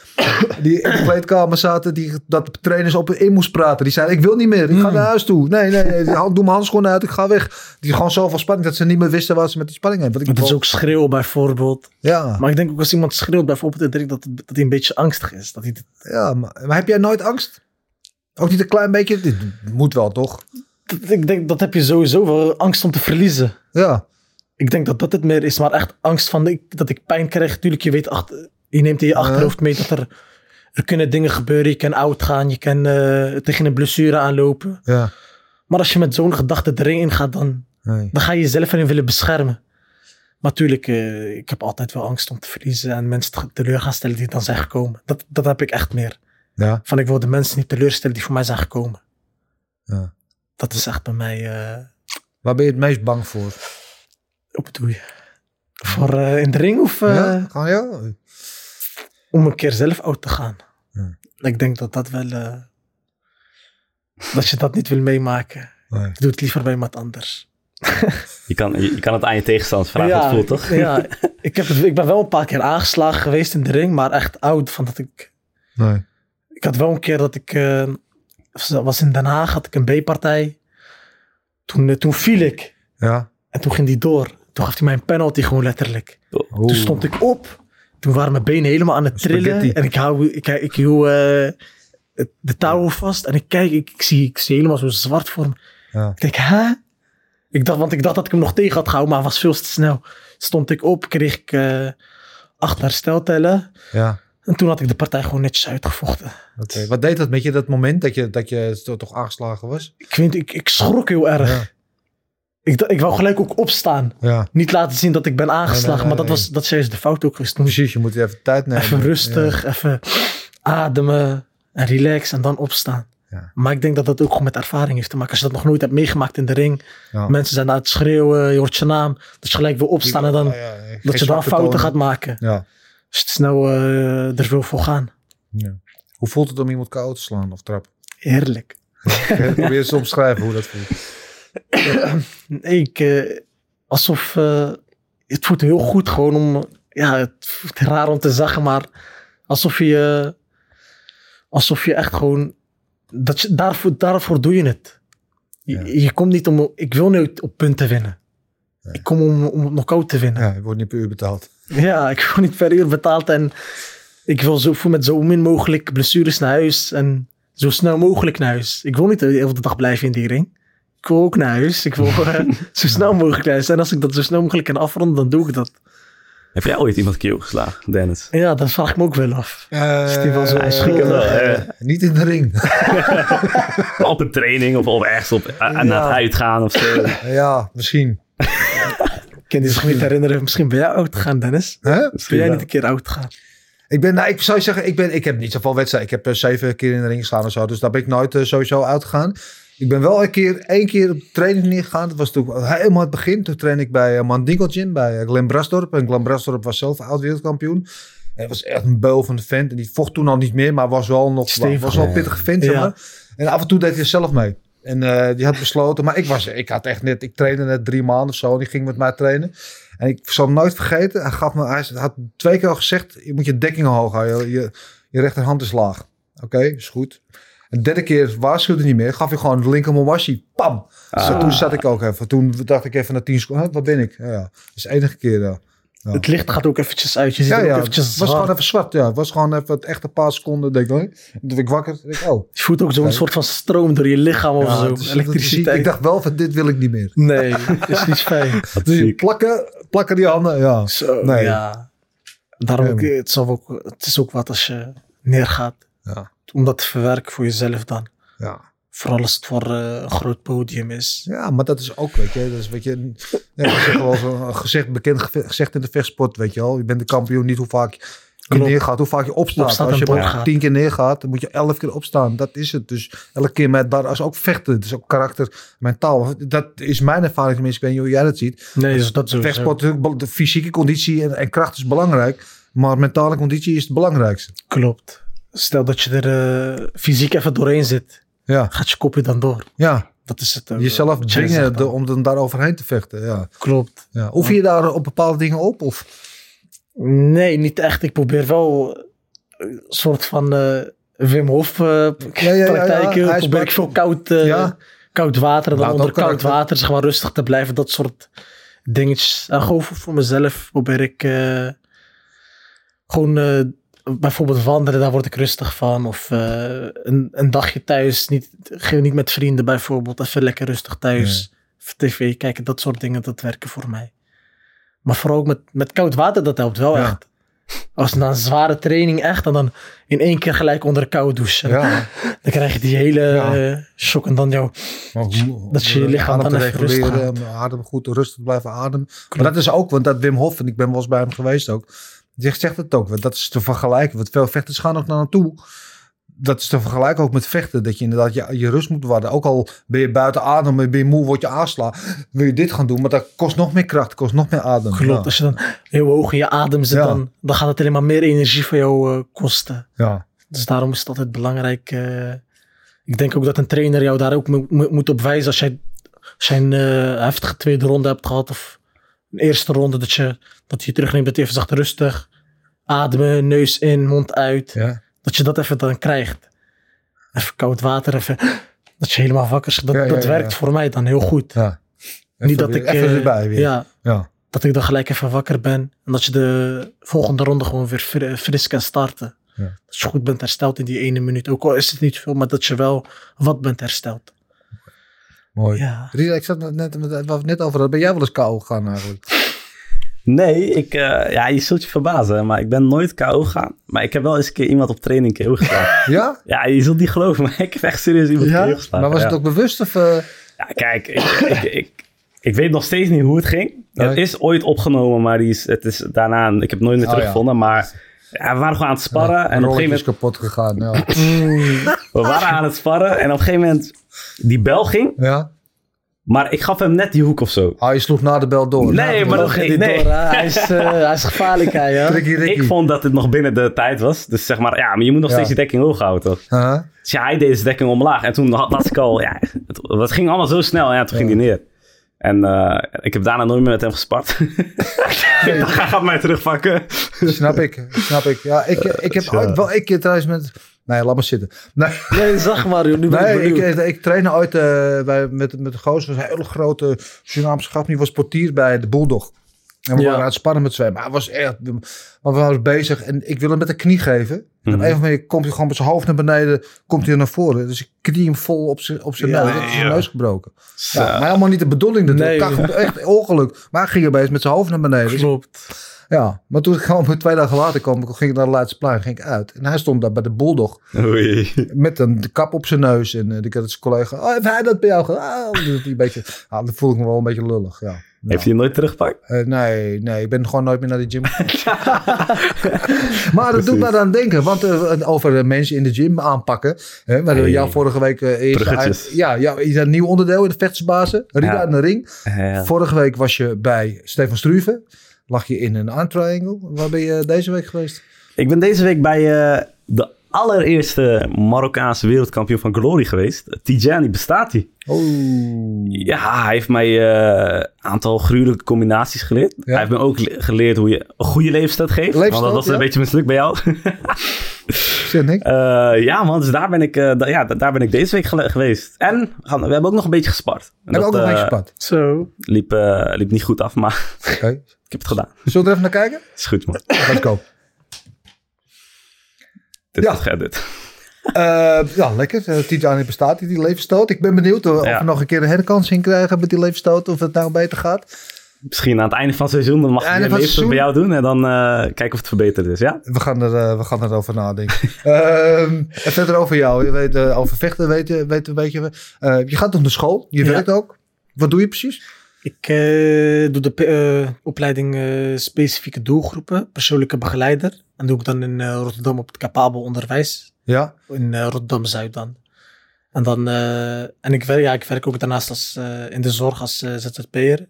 die in de kleedkamer zaten, die, dat de trainers op in moest praten. Die zeiden, ik wil niet meer, ik ga naar huis toe. Nee, nee, nee doe mijn handschoenen uit, ik ga weg. Die gewoon zoveel spanning dat ze niet meer wisten wat ze met die spanning hebben. Dat is ook schreeuwen bijvoorbeeld. Ja, Maar ik denk ook als iemand schreeuwt bijvoorbeeld dat, dat hij een beetje angstig is. Dat hij, ja maar, maar heb jij nooit angst? Ook niet een klein beetje? Dit moet wel, toch? Dat- ik denk dat heb je sowieso wel angst om te verliezen. Ja, Ik denk dat dat het meer is, maar echt angst van de- dat ik pijn krijg. Tuurlijk, je weet, achter, je neemt in je achterhoofd mee dat er, er kunnen dingen gebeuren. Je kan oud gaan, je kan eh, tegen een blessure aanlopen. ja. Maar als je met zo'n gedachte de ring ingaat, dan, Nee. dan ga je jezelf erin willen beschermen. Maar natuurlijk, eh, ik heb altijd wel angst om te verliezen en mensen te- teleur gaan stellen die dan zijn gekomen. Dat, dat heb ik echt meer. Ja, Van ik wil de mensen niet teleurstellen die voor mij zijn gekomen. ja. Dat is echt bij mij, eh Waar ben je het meest bang voor? hoe bedoel je? Voor eh, in de ring of eh, ja, gaan ja? om een keer zelf oud te gaan? Ja. Ik denk dat dat wel, eh, dat je dat niet wil meemaken. Nee. Ik doe het liever bij iemand anders. Je kan, je, je kan het aan je tegenstander vragen het voelt, toch? Ja, ik, heb het, ik ben wel een paar keer aangeslagen geweest in de ring, maar echt oud van dat ik Nee. Ik had wel een keer dat ik eh, was in Den Haag, had ik een B-partij. Toen, eh, toen viel ik Ja. en toen ging die door. Toen gaf hij mij een penalty gewoon letterlijk. Oeh. Toen stond ik op. Toen waren mijn benen helemaal aan het trillen. En ik hou, ik, ik hield eh, de touwen vast. En ik kijk, ik, ik, zie, ik zie helemaal zo zwart voor me. Ja. Ik denk, hè? Ik dacht, want ik dacht dat ik hem nog tegen had gehouden, maar was veel te snel. Stond ik op, kreeg ik eh, acht hersteltellen. Ja. En toen had ik de partij gewoon netjes uitgevochten. Wat deed dat met je dat moment dat je, dat je toch aangeslagen was? Ik, weet, ik, ik schrok heel erg. Ja. Ik, ik wou gelijk ook opstaan. Ja. Niet laten zien dat ik ben aangeslagen. Nee, nee, maar dat, was, dat is de fout ook geweest. Toen Precies, je moet even tijd nemen. even rustig, even ademen en relax en dan opstaan. Ja. Maar ik denk dat dat ook gewoon met ervaring heeft te maken. Als je dat nog nooit hebt meegemaakt in de ring. Ja. Mensen zijn aan het schreeuwen, je hoort je naam. Dat je gelijk wil opstaan en dan dat je dan zwakke fouten gaat maken. Ja. Als je te snel eh, er wil voor gaan. ja. Hoe voelt het om iemand koud te slaan of trappen? Heerlijk. Probeer eens te omschrijven hoe dat voelt. Nee, ik, eh, alsof eh, het voelt heel goed gewoon om, ja, het voelt raar om te zeggen, maar alsof je, alsof je echt gewoon, dat je, daarvoor, daarvoor doe je het. Je, Ja. je komt niet om, ik wil niet op punten winnen. Ik kom om, om het knock-out te winnen. Ja, je wordt niet per uur betaald. Ja, ik word niet per uur betaald en ik wil zo met zo min mogelijk blessures naar huis en zo snel mogelijk naar huis. Ik wil niet de hele dag blijven in die ring. Ik wil ook naar huis. Ik wil eh, zo snel mogelijk naar huis. En als ik dat zo snel mogelijk kan afronden, dan doe ik dat. Heb jij ooit iemand keel geslagen, Dennis? Ja, dat vraag ik me ook wel af. Is die wel zo- wel, hè? Niet in de ring. Op een training of, of ergens op, aan Ja. het uitgaan of zo. ja, misschien. Ik kan die zich niet herinneren. Misschien ben jij oud gegaan, Dennis. Hè? Ben jij niet een keer oud gegaan? Ik ben, nou, ik zou je zeggen, ik, ben, ik heb niet zoveel wedstrijden. Ik heb eh, zeven keer in de ring gestaan of zo. Dus daar ben ik nooit eh, sowieso uitgegaan. Ik ben wel een keer, één keer op training neergegaan. Dat was toen helemaal het begin. Toen trainde ik bij uh, Mandingo Gym, bij uh, Glenn Brasdorp. En Glenn Brasdorp was zelf oud wereldkampioen. En hij was echt een beul van de vent. En die vocht toen al niet meer, maar was wel nog Stevig, was wel ja. pittige vent. Zeg Ja. maar. En af en toe deed hij zelf mee. En eh, die had besloten, maar ik was, ik had echt net, ik trainde net drie maanden of zo. En die ging met mij trainen. En ik zal hem nooit vergeten. Hij, gaf me, hij had twee keer al gezegd: je moet je dekking hoog houden. Je, je rechterhand is laag. Oké, is goed. Een derde keer waarschuwde hij niet meer. Gaf hij gewoon de linker mowashi. Pam. Dus toen zat ik ook even. Toen dacht ik even na tien seconden: waar ben ik? Ja, ja. Dat is de enige keer. Ja, ja. Het licht gaat ook eventjes uit. Je ziet Ja, het ook ja. eventjes Het was zwart. gewoon even zwart. Ja, het was gewoon even het echt een paar seconden. Denk ik. En toen werd ik wakker. Denk ik, oh. Je voelt ook zo'n Oké. soort van stroom door je lichaam of Ja, zo. is-. Elektriciteit. ik dacht wel van dit wil ik niet meer. Nee, dat is niet fijn. Dus plakken, plakken die handen. Ja. Zo, Nee. ja. Daarom het, ook, het is ook wat als je neergaat. Ja. Om dat te verwerken voor jezelf dan. Ja. Vooral als het voor eh, een groot podium is. Ja, maar dat is ook, weet je, dat is, weet je, zeg wel zo'n gezegd, bekend gezegd in de vechtsport, weet je wel. Je bent de kampioen, niet hoe vaak je Klopt. neergaat, hoe vaak je opstaat. Opstaat als je maar tien keer neergaat, dan moet je elf keer opstaan. Dat is het. Dus elke keer met dat is ook vechten. Het is ook karakter, mentaal. Dat is mijn ervaring tenminste. Ik weet niet hoe jij dat ziet. Nee, dus dat sowieso. Vechtsport, natuurlijk, de fysieke conditie en, en kracht is belangrijk. Maar mentale conditie is het belangrijkste. Klopt. Stel dat je er eh, fysiek even doorheen zit. Ja, Gaat je kopje dan door. ja. Dat is het. eh, jezelf dwingen dan. de- om dan daar overheen te vechten. Ja. Klopt. Ja. Je daar op bepaalde dingen op? Of? Nee, niet echt. Ik probeer wel een soort van eh, Wim Hof eh ja, ja, praktijken. ja. probeer ik veel koud, eh, koud water. Dan Laat onder koud karakter. water zeg maar rustig te blijven. Dat soort dingetjes. En gewoon voor, voor mezelf probeer ik eh, gewoon eh, bijvoorbeeld wandelen. Daar word ik rustig van. Of eh, een, een dagje thuis. Niet, geen- niet met vrienden bijvoorbeeld. Even lekker rustig thuis. Tv kijken. Dat soort dingen. Dat werken voor mij. Maar vooral ook met, met koud water. Dat helpt wel Ja. echt. Als na een zware training echt. En dan in één keer gelijk onder de kou douchen. Ja. Dan krijg je die hele Ja. eh, shock. En dan jouw hoe- Dat je je lichaam dan even rustig adem goed rustig blijven ademen. Maar dat is ook, want dat Wim Hof, en ik ben wel eens bij hem geweest ook, zegt, zegt het ook, want dat is te vergelijken. Want veel vechters gaan ook naar naartoe. Dat is te vergelijken ook met vechten, dat je inderdaad je, je rust moet waarden. Ook al ben je buiten adem, ben je moe, word je aanslaan, wil je dit gaan doen, maar dat kost nog meer kracht, kost nog meer adem. Klopt, Ja. als je dan heel hoog in je adem zit, Ja. dan, dan gaat het alleen maar meer energie voor jou eh, kosten. Ja. Dus daarom is het altijd belangrijk. eh, ik denk ook dat een trainer jou daar ook mo- mo- moet op wijzen als jij, als jij een eh, heftige tweede ronde hebt gehad of een eerste ronde, dat je, dat je terugneemt, dat je even zegt rustig ademen, neus in, mond uit. Ja. Dat je dat even dan krijgt. Even koud water, even, dat je helemaal wakker is. Dat, Ja, ja, dat ja, werkt voor mij dan heel goed. ja. Niet dat ik... Even eh, erbij weer. Ja, dat ik dan gelijk even wakker ben. En dat je de volgende ronde gewoon weer fri- fris kan starten. Ja. Dat je goed bent hersteld in die ene minuut. Ook al is het niet veel, maar dat je wel wat bent hersteld. Mooi. Ja. Ik zat net, net, over hadden. Ben jij wel eens kou gegaan eigenlijk? Nee, ik, eh, ja, je zult je verbazen, maar ik ben nooit KO gegaan. Maar ik heb wel eens een keer iemand op training KO geslagen. Ja? ja, je zult niet geloven, maar ik heb echt serieus iemand KO geslagen. Maar was ja. het ook bewust of... eh, Ja, kijk, ik, ik, ik, ik weet nog steeds niet hoe het ging. Nee. Het is ooit opgenomen, maar die is, het is daarna, ik heb het nooit meer Oh, teruggevonden. Maar ja, we waren gewoon aan het sparren. en op een gegeven moment, kapot gegaan. Ja. we waren aan het sparren. En op een gegeven moment, die bel ging. ja. Maar ik gaf hem net die hoek of zo. Ah, je sloeg na de bel door. Nee, maar dat ging niet nee. door, hè? hij, is, eh, hij is gevaarlijk, hij. Ja? Ik vond dat het nog binnen de tijd was. Dus zeg maar, ja, maar je moet nog Ja. steeds je dekking hoog houden, toch? Huh? Dus ja, hij deed zijn dekking omlaag. En toen had, ik al, ja, het, het ging allemaal zo snel. En ja, toen ging hij neer. En eh, ik heb daarna nooit meer met hem gespart. dacht, hij gaat mij terugpakken. Snap ik, snap ik. Ja, ik, ik heb ooit wel een keer trouwens met... Nee, laat maar zitten. Nee, Nee, zag maar, joh. Nu ben ik nee ik, ik trainde ooit eh, bij, met, met de gozer. was een hele grote Surinaamse gast. Die was portier bij de Bulldog. En we Ja. waren aan het spannen met zwemmen. Hij was echt... Maar we waren bezig en ik wil hem met de knie geven. En op Mhm. een of andere manier komt hij gewoon met zijn hoofd naar beneden. Komt hij naar voren. Dus ik knie hem vol op zijn, op zijn Ja, neus. Zijn neus gebroken. Ja, maar helemaal niet de bedoeling. Dat Nee, nee, echt ongeluk. Maar hij ging opeens met zijn hoofd naar beneden. Dus Klopt. Ja, maar toen ik gewoon twee dagen later kwam, ging ik naar de Leidsplein, ging ik uit. En hij stond daar bij de Bulldog Oei. met een de kap op zijn neus. En uh, ik had zijn collega, oh, heeft hij dat bij jou gedaan? Ah, een beetje, ah, dan voel ik me wel een beetje lullig, ja. Heeft hij hem nooit teruggepakt? Eh, nee, nee, ik ben gewoon nooit meer naar de gym. maar dat doet me aan denken, want eh, over eh, mensen in de gym aanpakken. Hè, we Hey. jou vorige week uh, eerst ja, ja, is een nieuw onderdeel in de vechtersbazen. Rita Ja. in de ring. Ja. Vorige week was je bij Stefan Struve. Lag je in een arm triangle. Waar ben je deze week geweest? Ik ben deze week bij eh, de allereerste Marokkaanse wereldkampioen van Glory geweest. Tijani bestaat hij. Oh. Ja, hij heeft mij eh, een aantal gruwelijke combinaties geleerd. Hij heeft me ook le- geleerd hoe je een goede levensstijl geeft. want dat was ja. een beetje mislukt bij jou. Zit ik? Eh, ja man, dus daar ben ik, eh, ja, da- daar ben ik deze week geweest. En we gaan- we hebben ook nog een beetje gespart. En Heb ook nog eh, een gespad. Zo. liep, eh, liep niet goed af, maar Oké. ik heb het gedaan. Zullen we er even naar kijken? Is goed man. Let's go. Dit Ja. is het dit. Eh, ja, lekker. Uh, Tijani bestaat die, die levensstoot. Ik ben benieuwd of Ja. we nog een keer een herkansing krijgen met die levensstoot. Of het nou beter gaat. Misschien aan het einde van het seizoen, dan mag ik een het leeftijd bij jou doen. En dan eh, kijken of het verbeterd is, ja? We gaan, er, we gaan erover nadenken. Ehm, en verder over jou. Je weet, eh, over vechten weten weet, weet je. eh, je gaat nog naar school. Je Ja. werkt ook. Wat doe je precies? Ik eh, doe de eh, opleiding eh, specifieke doelgroepen, persoonlijke begeleider. En doe ik dan in eh, Rotterdam op het capabel onderwijs. Ja. In eh, Rotterdam-Zuid dan. En, dan eh, en ik, werk, ja, ik werk ook daarnaast als, in de zorg als ZZP'er.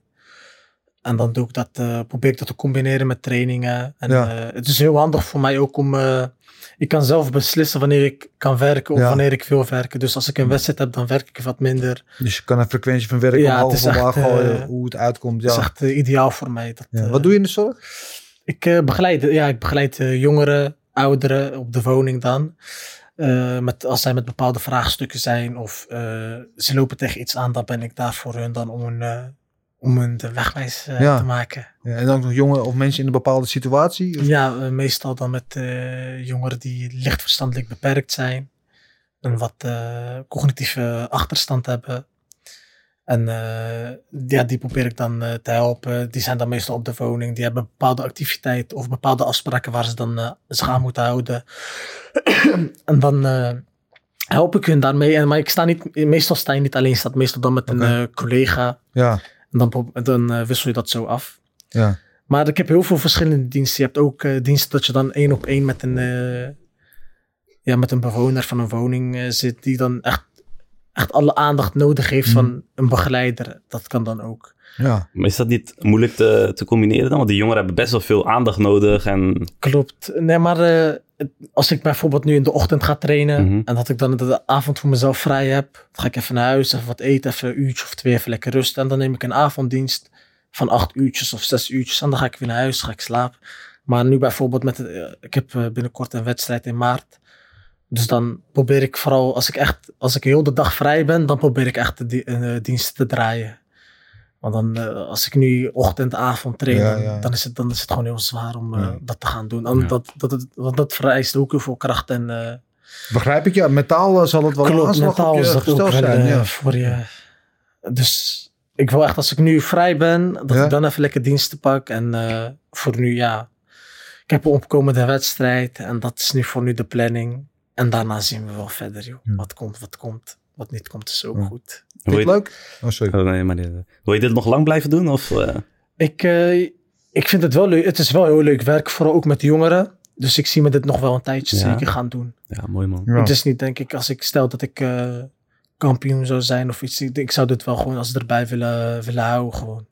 En dan doe ik dat, probeer ik dat te combineren met trainingen. En Ja. het is heel handig voor mij ook om... ik kan zelf beslissen wanneer ik kan werken of Ja. wanneer ik wil werken. Dus als ik een wedstrijd heb, dan werk ik wat minder. Dus je kan een frequentie van werk Ja, omhoog het is omlaag gooien. hoe het uitkomt. Dat is Ja. echt ideaal voor mij. Dat, Ja. Wat doe je in de zorg? Ik eh, begeleid, ja, ik begeleid eh, jongeren, ouderen op de woning dan. Eh, met, als zij met bepaalde vraagstukken zijn of ze lopen tegen iets aan, dan ben ik daar voor hun dan om een, eh, om hun de wegwijs Ja. te maken. Ja, en ook nog jongen of mensen in een bepaalde situatie? Of- Ja, meestal dan met jongeren die licht verstandelijk beperkt zijn. Een wat cognitieve achterstand hebben. En eh, ja, die probeer ik dan eh, te helpen. Die zijn dan meestal op de woning. Die hebben bepaalde activiteiten of bepaalde afspraken waar ze dan eh, zich aan moeten houden. en dan help ik hun daarmee. En, maar ik sta niet, meestal sta je niet alleen, staat meestal dan met een collega. Ja, En dan, dan wissel je dat zo af. ja. Maar ik heb heel veel verschillende diensten. Je hebt ook diensten dat je dan één op één met een, ja, met een bewoner van een woning zit, die dan echt, echt alle aandacht nodig heeft van een begeleider. Dat kan dan ook. ja. Maar is dat niet moeilijk te, te combineren dan? Want die jongeren hebben best wel veel aandacht nodig. En Klopt. Nee, maar eh, als ik bijvoorbeeld nu in de ochtend ga trainen Mhm. en dat ik dan de avond voor mezelf vrij heb, dan ga ik even naar huis, even wat eten, even een uurtje of twee, even lekker rusten. En dan neem ik een avonddienst van acht uurtjes of zes uurtjes en dan ga ik weer naar huis, ga ik slapen. Maar nu bijvoorbeeld met, het, eh, ik heb eh, binnenkort een wedstrijd in maart. Dus dan probeer ik vooral, als ik echt, als ik heel de dag vrij ben, dan probeer ik echt de di- eh, diensten te draaien. Want dan, eh, als ik nu ochtend, avond train, Ja, dan, ja. dan is het, dan is het gewoon heel zwaar om eh, Ja. dat te gaan doen. Ja. dat, dat, het- want dat vereist ook heel veel kracht en uh, Begrijp ik, ja. Metaal zal het wel een klopt, aanslag op je dat ook zijn. Ja. voor je. Dus ik wil echt, als ik nu vrij ben, dat Ja. ik dan even lekker diensten pak. En eh, voor nu, ja, ik heb een opkomende wedstrijd en dat is nu voor nu de planning. En daarna zien we wel verder, joh. Ja. Wat komt, wat komt. Wat niet komt, is ook Ja. goed. Vind wil je leuk? Oh, sorry. oh, nee, maar, eh, wil je dit nog lang blijven doen? Of, eh, Ik, eh, ik vind het wel leuk. Het is wel heel leuk werk, vooral ook met jongeren. Dus ik zie me dit nog wel een tijdje Ja. zeker gaan doen. ja, mooi man. Ja. Het is niet, denk ik, als ik stel dat ik eh, kampioen zou zijn of iets. Ik, ik zou dit wel gewoon als erbij willen, willen houden. Gewoon.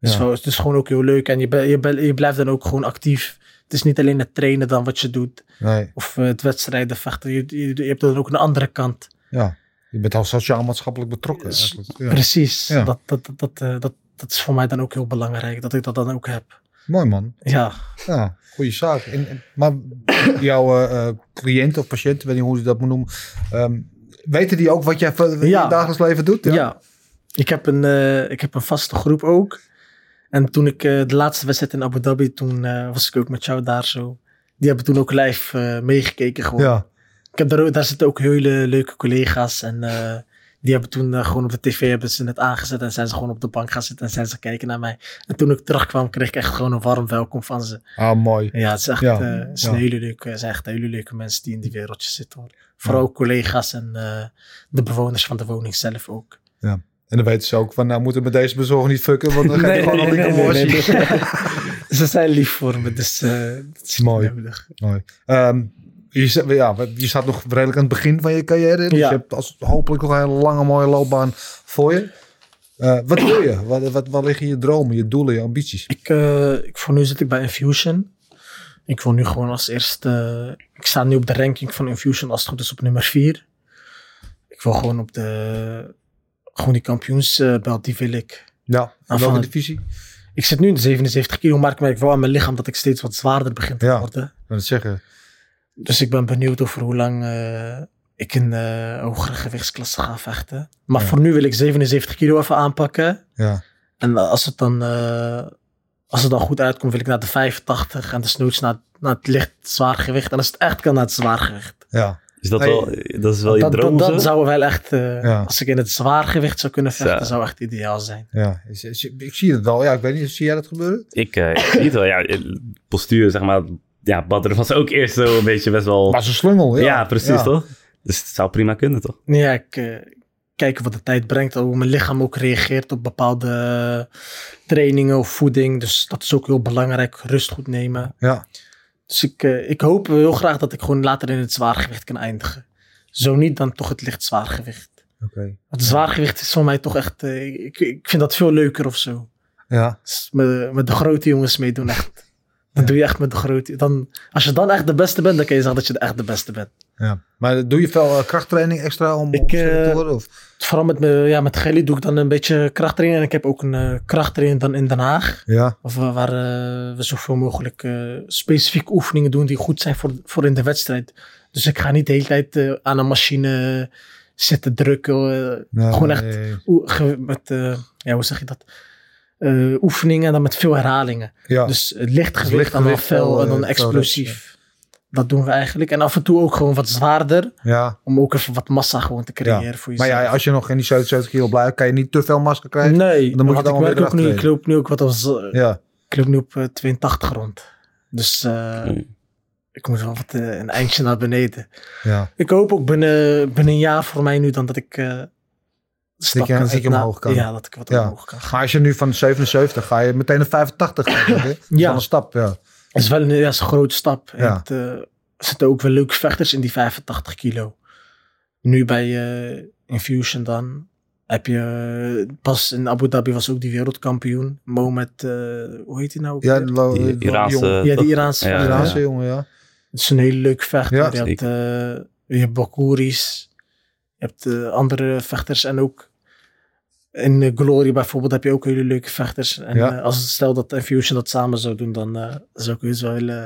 Het, is Ja. wel, het is gewoon ook heel leuk. En je, be- je, be- je blijft dan ook gewoon actief. Het is niet alleen het trainen dan wat je doet. Nee, Of eh, het wedstrijden vechten. Je, je, je hebt dan ook een andere kant. ja. Je bent al sociaal-maatschappelijk betrokken. Eigenlijk. Ja. Precies. Ja. Dat, dat, dat, dat, eh, dat, dat is voor mij dan ook heel belangrijk. Dat ik dat dan ook heb. Mooi man. Ja. Ja, goede zaak. En, en- maar jouw eh, cliënt of patiënt, weet niet hoe je dat moet noemen, ehm, weten die ook wat jij in Ja. je dagelijks leven doet? Ja. Ik, heb een, ik heb een vaste groep ook. En toen ik eh, de laatste wedstrijd in Abu Dhabi, toen eh, was ik ook met jou daar zo. Die hebben toen ook live eh, meegekeken gewoon. Ja. Ik heb daar, daar zitten ook hele leuke collega's. En die hebben toen gewoon op de tv hebben ze het aangezet. En zijn ze gewoon op de bank gaan zitten en zijn ze kijken naar mij. En toen ik terugkwam, kreeg ik echt gewoon een warm welkom van ze. Ah, mooi. Ja, het is echt, Ja, het ja. hele leuke, het zijn echt hele leuke mensen die in die wereldje zitten hoor. Vooral collega's en de bewoners van de woning zelf ook. En dan weten ze ook van, nou moeten we met deze bezorger niet fucken, want dan ga je gewoon al nee, nee, nee. Ze zijn lief voor me, dus eh dat is Mooi. Mooi. Ehm, je, ja, je staat nog redelijk aan het begin van je carrière. Dus Ja. je hebt als, hopelijk nog een hele lange mooie loopbaan voor je. Eh, wat wil je? Wat, wat, wat liggen je dromen, je doelen, je ambities? Ik, eh, ik, voor nu zit ik bij Infusion. Ik wil nu gewoon als eerste... ik sta nu op de ranking van Infusion als het goed is op nummer 4. Ik wil gewoon op de... Gewoon die kampioensbelt, die wil ik. Ja, Nou, van welke divisie? Ik zit nu in de 77 kilo, maar ik merk wel aan mijn lichaam dat ik steeds wat zwaarder begin te Ja. worden. Wil het zeggen. Dus ik ben benieuwd over hoe lang eh, ik in eh hogere gewichtsklasse ga vechten. Maar Ja. voor nu wil ik 77 kilo even aanpakken. Ja. En eh, als het dan, als het dan goed uitkomt, wil ik naar de 85 en desnoods naar, naar het licht zwaar gewicht. En als het echt kan, naar het zwaar gewicht. Ja. Is dat, wel, dat is wel je dat, droom dat, of dat zo? zou wel echt, eh, Ja. als ik in het zwaargewicht zou kunnen vechten, Zo. zou echt ideaal zijn. Ja, is- is- ik zie het wel. Ja, ik weet niet, zie jij dat gebeuren? Ik, eh, ik zie het wel. Ja, postuur, zeg maar. Ja, Badr was ook eerst zo een beetje best wel... Maar zo'n slungel, ja. ja, precies, Ja. toch? Dus het zou prima kunnen, toch? Ja, ik eh, kijken wat de tijd brengt, hoe mijn lichaam ook reageert op bepaalde trainingen of voeding. Dus dat is ook heel belangrijk, rust goed nemen. Ja. Dus ik, eh, ik hoop heel graag dat ik gewoon later in het zwaargewicht kan eindigen. Zo niet, dan toch het licht zwaargewicht. Oké. Want het zwaargewicht is voor mij toch echt, eh, ik, ik vind dat veel leuker of zo. Ja. Dus met, met de grote jongens meedoen echt. Dan doe je echt met de grote. Dan, als je dan echt de beste bent, dan kan je zeggen dat je echt de beste bent. ja. Maar doe je veel eh, krachttraining extra om, Ik, te eh, worden? Of? Vooral met, me, ja, met Gelly doe ik dan een beetje krachttraining. En ik heb ook een eh, krachttraining dan in Den Haag. Ja. Of, waar we zoveel mogelijk specifieke oefeningen doen die goed zijn voor, voor in de wedstrijd. Dus ik ga niet de hele tijd aan een machine zitten drukken. Nee, gewoon echt nee, met, ja, hoe zeg je dat? Eh, oefeningen en dan met veel herhalingen. Ja. Dus het licht Dus gewicht en dan lichtgewicht, fel en dan eh, fel explosief. Dat doen we eigenlijk. En af en toe ook gewoon wat zwaarder. ja. Om ook even wat massa gewoon te creëren Ja. voor Maar jezelf. ja, als je nog in die 77 kilo blijft, kan je niet te veel masker krijgen. Nee, dan moet je dan ik werk ook nu. Ik loop nu ook wat als... eh, Ja. Ik loop nu op eh, 82 rond. Dus eh, Hmm. ik moet wel wat eh, een eindje naar beneden. ja. Ik hoop ook binnen, binnen een jaar voor mij nu dan dat ik... eh stap kan naar- omhoog kan. Ja, dat ik wat Ja. omhoog kan. Maar als je nu van 77 ga je meteen naar 85 gaan. hè? Dat is Ja. wel een stap, ja. Dat is wel een, ja, is een grote stap. En Ja. het, eh, er zitten ook wel leuke vechters in die 85 kilo. Nu bij eh, Infusion dan heb je... eh, pas in Abu Dhabi was ook die wereldkampioen. Mohamed, eh, hoe heet hij nou? ook Ja, Die Iraanse... jongen. Ja, die? Iraanse- Ja, Iraanse ja. jongen, ja. Het is een hele leuke vechter. Ja, je hebt, zeker. eh, je hebt Bakuris. Je hebt eh, andere vechters. En ook in eh, Glory bijvoorbeeld heb je ook hele leuke vechters. En Ja. eh, als stel dat Infusion dat samen zou doen, dan eh, zou ik heus wel eh,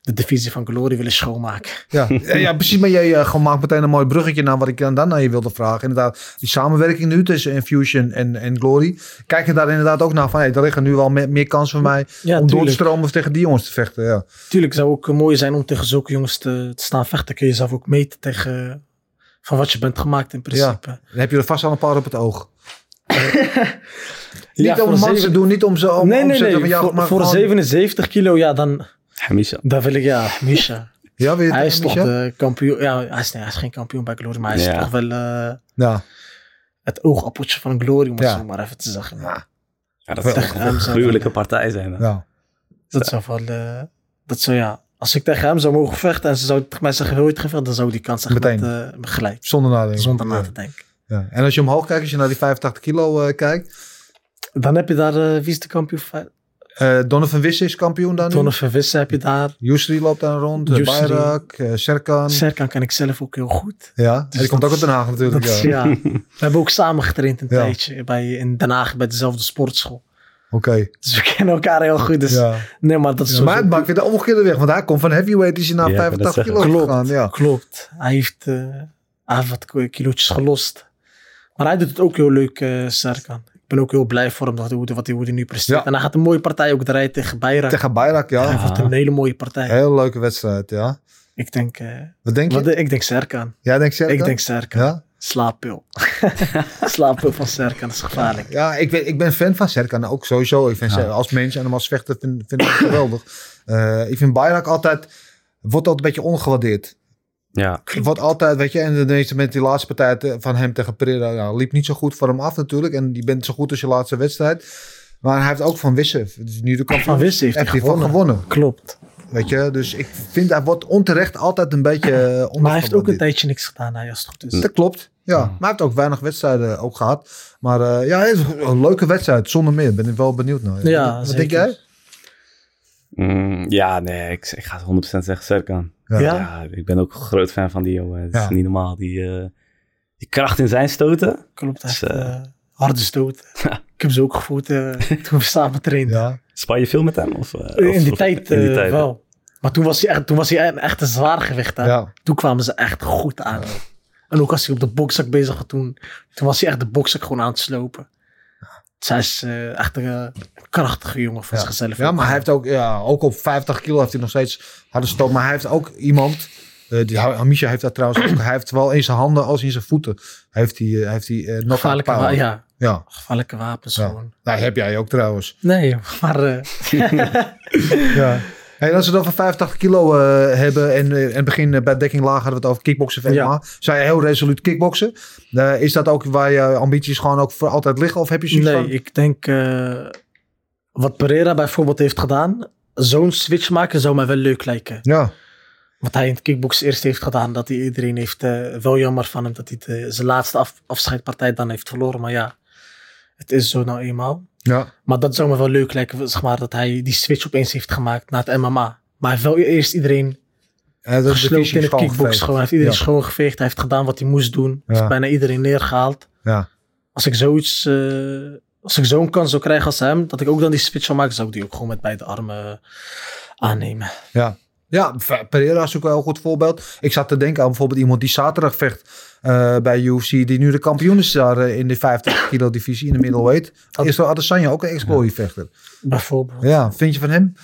de divisie van Glory willen schoonmaken. Ja, ja, ja, precies. Maar jij eh, maakt meteen een mooi bruggetje naar wat ik dan daarna je wilde vragen. Inderdaad, die samenwerking nu tussen Infusion en, en Glory. Kijk je daar inderdaad ook naar van, hey, er liggen nu wel meer, meer kansen voor mij Ja, om door te stromen of tegen die jongens te vechten. Ja, Tuurlijk zou ook mooi zijn om tegen zulke jongens te, te staan vechten. Kun je zelf ook meten tegen van wat je bent gemaakt in principe. dan heb je er vast al een paar op het oog. Ja, niet om voor man te doen, niet om ze om, nee, om nee, voor maar voor gewoon- 77 kilo, ja, dan, Hamisha. dan wil ik, ja, Misha. Ja, weet je Hij is toch de kampioen. Ja, hij is, nee, hij is geen kampioen bij Glory, maar hij is Ja. toch wel eh, Ja, het oogappeltje van Glory, om het Ja. zo maar even te zeggen. Ja. Ja, dat zou een gruwelijke partij zijn. hè. ja. Dat zou wel, eh, dat zou ja. Als ik tegen hem zou mogen vechten en ze zou tegen mij zeggen, wil je het gevecht, dan zou ik die kans echt Meteen. met, eh, gelijk. Zonder nadenken. Zonder na te denken. Ja. En als je omhoog kijkt, als je naar die 85 kilo eh, kijkt. Dan heb je daar, eh, wie is de kampioen? van- eh Donovan Wissen is kampioen daar nu. Donovan Wissen heb je daar. Yusri loopt daar rond. Yusri. Bayrak, Serkan. Serkan ken ik zelf ook heel goed. ja, en die Dus komt ook uit Den Haag natuurlijk. Dat is, ja. ja. We hebben ook samen getraind een Ja. tijdje bij, in Den Haag bij dezelfde sportschool. Oké. Dus we kennen elkaar heel goed. Dus Ja. nee, maar dat is maar het maakt weer de omgekeerde weg. Want hij komt van heavyweight is hij naar Ja, ik wou net 85 kilo. Klopt, gegaan. Ja. klopt. Hij heeft, eh, hij heeft wat ki- kilootjes gelost. Maar hij doet het ook heel leuk, eh Serkan. Ik ben ook heel blij voor hem, dat hij, wat hij, hoe hij nu presteert. Ja. En hij gaat een mooie partij ook draaien tegen Bayrak. Tegen Bayrak, Hij ja. heeft een hele mooie partij. Heel leuke wedstrijd, ja. Ik denk, eh, Wat denk je? wat, ik denk Serkan. Jij denkt Serkan? Ik denk Serkan. Ja? Slaappil. Slaappil van Serkan is gevaarlijk. Ja, ik, weet, ik ben fan van Serkan ook sowieso. Ik vind Ja. Als mens en hem als vechter vind, vind ik hem geweldig. Eh, ik vind Bayrak altijd, wordt altijd een beetje ongewaardeerd. Ja, wordt altijd, weet je, en de meeste met die laatste partij van hem tegen Pereira ja, liep niet zo goed voor hem af natuurlijk. En die bent zo goed als je laatste wedstrijd. Maar hij heeft ook van Wissen. Dus nu de kampioen. Van Wissen heeft hij hij van gewonnen. gewonnen. Klopt. Weet je, dus ik vind hij wordt onterecht altijd een beetje eh, Maar hij heeft ook een tijdje niks gedaan, hij, als het goed is. Dat klopt. Ja, maar hij heeft ook weinig wedstrijden ook gehad. Maar eh, ja, het is een leuke wedstrijd, zonder meer. Ben ik wel benieuwd naar. Ja, Wat zeker. denk jij? Mm, ja nee, ik, ik ga 100% zeggen Serkan. Ja. Ja? ik ben ook een groot fan van die jongen. Het is niet normaal. Die, eh, die kracht in zijn stoten. Klopt, Dus, heeft eh, eh, harde stoot. ik heb ze ook gevoeld eh, toen we samen trainden. Ja. Span je veel met hem? Of, eh, In die of- tijd, in die eh, tijd, wel. Maar toen was hij echt, toen was hij een echt een zwaar gewicht. Hè? Ja. Toen kwamen ze echt goed aan. En ook als hij op de bokzak bezig was toen, toen was hij echt de bokzak gewoon aan het slopen. Zij is eh, echt een eh, krachtige jongen van Ja. zichzelf. ja, maar hij heeft ook, ja, ook op 50 kilo heeft hij nog steeds harde stoot. Maar hij heeft ook iemand, Eh, die, Hamisha heeft dat trouwens ook. Hij heeft zowel in zijn handen als in zijn voeten. Heeft hij, heeft hij knockout Gevaarlijke, wa- ja, Ja. gevaarlijke wapens Ja. gewoon. Nou, heb jij ook trouwens. Nee, maar Ja. Hey, als we het over 85 kilo eh, hebben en in het begin eh, bij dekking laag hadden we het over kickboksen MMA. Ja. Zou je heel resoluut kickboksen? Eh, is dat ook waar je ambities gewoon ook voor altijd liggen? Of heb je zoiets nee, van... ik denk eh, wat Pereira bijvoorbeeld heeft gedaan, zo'n switch maken zou mij wel leuk lijken. Ja, Wat hij in het kickbox eerst heeft gedaan, dat hij iedereen heeft, eh, wel jammer van hem dat hij de- zijn laatste af, afscheidpartij dan heeft verloren. Maar ja, het is zo nou eenmaal. Ja. Maar dat zou me wel leuk lijken, zeg maar, dat hij die switch opeens heeft gemaakt naar het MMA. Maar hij heeft wel eerst iedereen de gesloopt in het kickbox. Hij heeft iedereen Ja. schoongeveegd, hij heeft gedaan wat hij moest doen. Hij Ja. heeft bijna iedereen neergehaald. Ja. Als ik zoiets, eh, als ik zo'n kans zou krijgen als hem, dat ik ook dan die switch zou maken, zou ik die ook gewoon met beide armen aannemen. Ja. Ja, Pereira is ook wel een goed voorbeeld. Ik zat te denken aan bijvoorbeeld iemand die zaterdag vecht eh, bij UFC, die nu de kampioen is daar eh, in de 50 kilo divisie in de middleweight. Is er Adesanya ook een ex-glory vechter? Bijvoorbeeld. Ja, vind je van hem?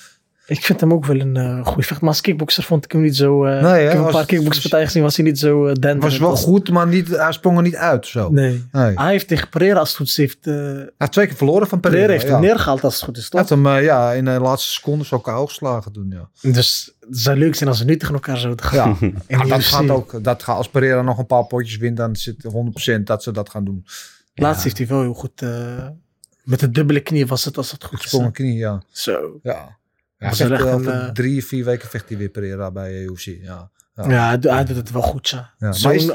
Ik vind hem ook wel een eh goede vechter. Maar als kickboxer vond ik hem niet zo... eh Nee, hè, ik heb een was- paar kickboxpartijen gezien, was hij niet zo uh, denderend. Was wel goed, maar niet, hij sprong er niet uit zo. Nee. Nee. Hij heeft tegen Pereira als het goed is, heeft... eh Hij heeft twee keer verloren van Pereira. Pereira heeft ja. hem neergehaald als het goed is, Hij toch? heeft hem ja, in de laatste seconde zo KO geslagen doen. Ja. Dus het zou leuk zijn als ze nu tegen elkaar zouden gaan. Ja, de dat UFC. gaat ook. Dat gaat, als Pereira nog een paar potjes wint, dan zit 100% dat ze dat gaan doen. Laatst heeft hij wel heel goed... eh, met de dubbele knie was het als het goed is. Gesprongen knie, ja. Zo. Ja. Ja, Dat is vecht, echt eh, een, eh, drie, vier weken vecht hij weer Pereira bij eh, UFC. Ja. Ja. Ja, hij doet- het wel goed, ja. Is-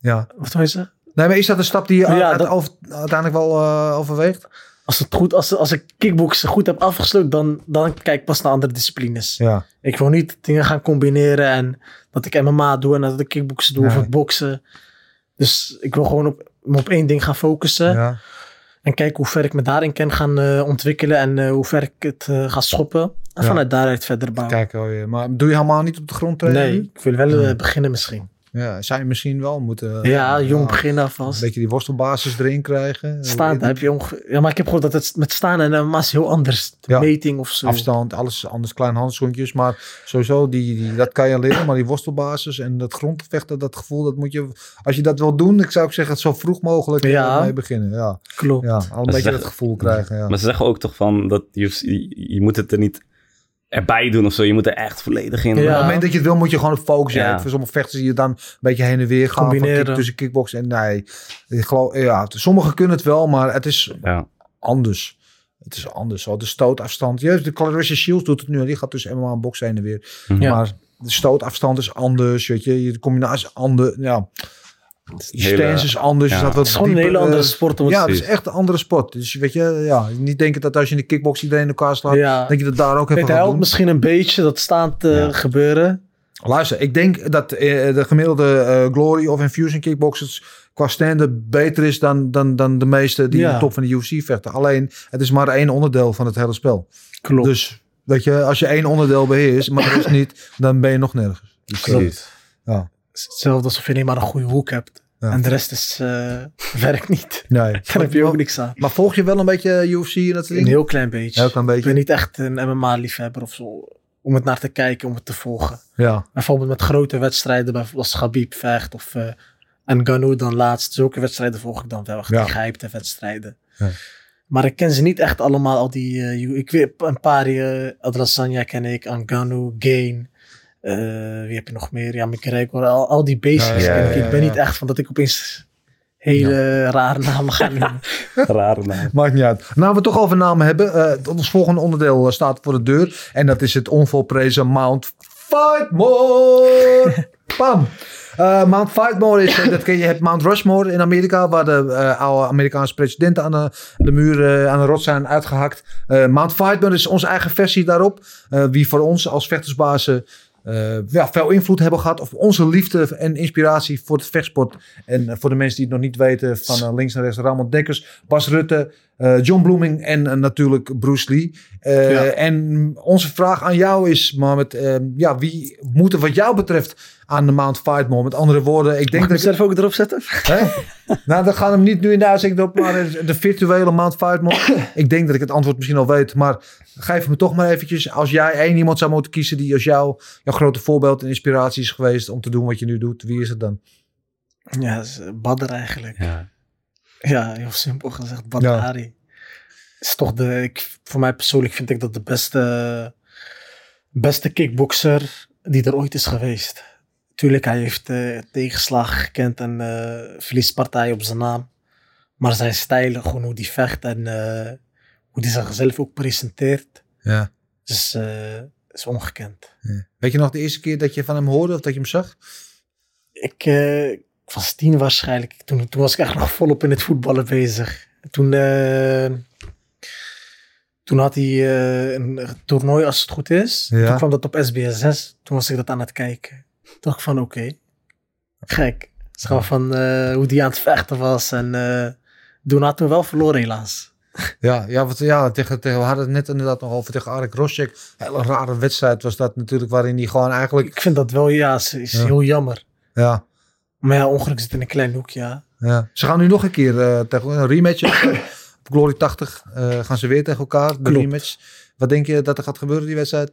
ja. Wat wil je zeggen? Nee, maar is dat een stap die je Ja, uit- dat- over- uiteindelijk wel eh, overweegt? Als, het goed, als, als ik kickboksen goed heb afgesloten, dan, dan kijk ik pas naar andere disciplines. Ja. Ik wil niet dingen gaan combineren en dat ik MMA doe en dat ik kickboksen doe of Nee. boksen. Dus ik wil gewoon op, me op één ding gaan focussen ja. En kijken hoe ver ik me daarin kan gaan eh, ontwikkelen en eh, hoe ver ik het eh, ga schoppen. En Ja. vanuit daaruit verder bouwen. Kijk, oh, ja. maar doe je helemaal niet op de grond trainen? nee, ik wil wel Nee. beginnen misschien. Ja, zou je misschien wel moeten... ja, jong ja, beginnen Een alvast. beetje die worstelbasis erin krijgen. Staan, heb je onge- ja, maar ik heb gehoord dat het met staan en MMA is heel anders. Ja. Meting of zo. Afstand, alles anders, klein handschoentjes. Maar sowieso, die, die, dat kan je leren. Maar die worstelbasis en dat grondvechten, dat gevoel, dat moet je... Als je dat wil doen, ik zou ook zeggen, zo vroeg mogelijk eh, Ja. mee beginnen. Ja, Klopt. ja al een Dat beetje dat gevoel krijgen. Ja. Maar ze zeggen ook toch van dat je, je, je moet het er niet erbij doen of zo. Je moet er echt volledig in. Ja. Op het moment dat je het wil, moet je gewoon focussen. Ja. Voor sommige vechters zie je dan een beetje heen en weer gaan. Combineren. kick, tussen kickbox en nee. Ik geloof, ja, sommigen kunnen het wel, maar het is Ja. anders. Het is anders. Zo. De stootafstand. Ja, de Clarissa Shields doet het nu. Die gaat tussen MMA en box heen en weer. Mhm. Ja. Maar de stootafstand is anders. Weet je, de combinatie is anders. Ja, stance is anders. ja. Je staat Het is gewoon een hele andere eh, sport. om het Ja, het is echt een andere sport. Dus weet je, ja, niet denken dat als je in de kickbox iedereen in elkaar slaat, Ja. denk je dat daar ook even Het helpt doen. misschien een beetje dat staand Ja. gebeuren. Luister, ik denk dat eh, de gemiddelde Glory of Infusion kickboxers qua stand beter is dan, dan, dan de meeste die in de top van de UFC vechten. Alleen, het is maar één onderdeel van het hele spel. Klopt. Dus, weet je, als je één onderdeel beheerst, maar de rest niet, dan ben je nog nergens. Dus, Precies. ja, is hetzelfde alsof je alleen maar een goede hoek hebt. Ja. En de rest is, eh, werkt niet. nee. Daar heb je ook niks aan. Maar volg je wel een beetje UFC en dat soort Een heel klein beetje. Heel klein Ik beetje. ben niet echt een MMA-liefhebber of zo. Om het naar te kijken, om het te volgen. Ja, Bijvoorbeeld met grote wedstrijden, bijvoorbeeld als Khabib vecht of eh Ngannou dan laatst. Zulke wedstrijden volg ik dan wel. Echt Ja. Die gehypte wedstrijden. Ja. Maar ik ken ze niet echt allemaal. Al die, eh, ik weet een paar, uh, Adesanya ken ik, Ngannou, Gain. Eh, wie heb je nog meer? Ja, McGregor. Al, al die basics Ja, ja, ken ik. ja, Ik ben niet echt van dat ik opeens hele rare namen ga noemen. Rare naam. maakt niet uit. Nou, we het toch over namen hebben. eh, ons volgende onderdeel eh, staat voor de deur. En dat is het onvolprezen Mount Fightmore. Bam. Eh, Mount Fightmore is, dat ken je, je hebt Mount Rushmore in Amerika, waar de eh, oude Amerikaanse presidenten aan de, de muur, aan de rots zijn uitgehakt. Eh, Mount Fightmore is onze eigen versie daarop, eh, wie voor ons als vechtersbazen eh, ja, veel invloed hebben gehad op onze liefde en inspiratie voor het vechtsport. En voor de mensen die het nog niet weten, van eh, links naar rechts, Ramon Dekkers, Bas Rutte, Eh, John Blooming en eh, natuurlijk Bruce Lee. Eh, Ja. En onze vraag aan jou is, Mohamed, ja, wie moet er wat jou betreft aan de Mount Fightmore? Met andere woorden, ik denk Mag ik dat... mezelf ook erop zetten? Hè? nou, dan gaan we hem niet nu in de uitzending op, maar de virtuele Mount Fightmore. ik denk dat ik het antwoord misschien al weet, maar geef me toch maar eventjes. Als jij één iemand zou moeten kiezen die als jou jouw grote voorbeeld en inspiratie is geweest om te doen wat je nu doet, wie is het dan? Ja, is, Badr eigenlijk. Ja. Ja, heel simpel gezegd. Badr Ja. Is toch de, ik, voor mij persoonlijk vind ik dat de beste, beste kickboxer die er ooit is geweest. Tuurlijk, hij heeft eh, tegenslagen gekend en verliespartijen op zijn naam. Maar zijn stijl, gewoon hoe die vecht en eh, hoe die zichzelf ook presenteert, Ja. is, is ongekend. Weet je nog de eerste keer dat je van hem hoorde of dat je hem zag? Ik, ik was tien waarschijnlijk. Toen, toen was ik echt nog volop in het voetballen bezig. Toen, eh, toen had hij eh, een toernooi, als het goed is. Ja. Toen kwam dat op SBS 6. Toen was ik dat aan het kijken. Toen dacht ik van, oké. Gek. Het is gewoon van eh, hoe die aan het vechten was. En toen had hij wel verloren helaas. Ja, ja, wat, ja tegen, tegen, we hadden het net inderdaad nog over tegen Arek Rosjek. Hele rare wedstrijd was dat natuurlijk, waarin hij gewoon eigenlijk... Ik vind dat wel, ja, is, is Ja. heel jammer. Ja, Maar ja, ongeluk zit in een klein hoekje, ja. ja. Ze gaan nu nog een keer eh, tegen een rematch. op Glory 80 eh, gaan ze weer tegen elkaar, de Klopt. rematch. Wat denk je dat er gaat gebeuren die wedstrijd?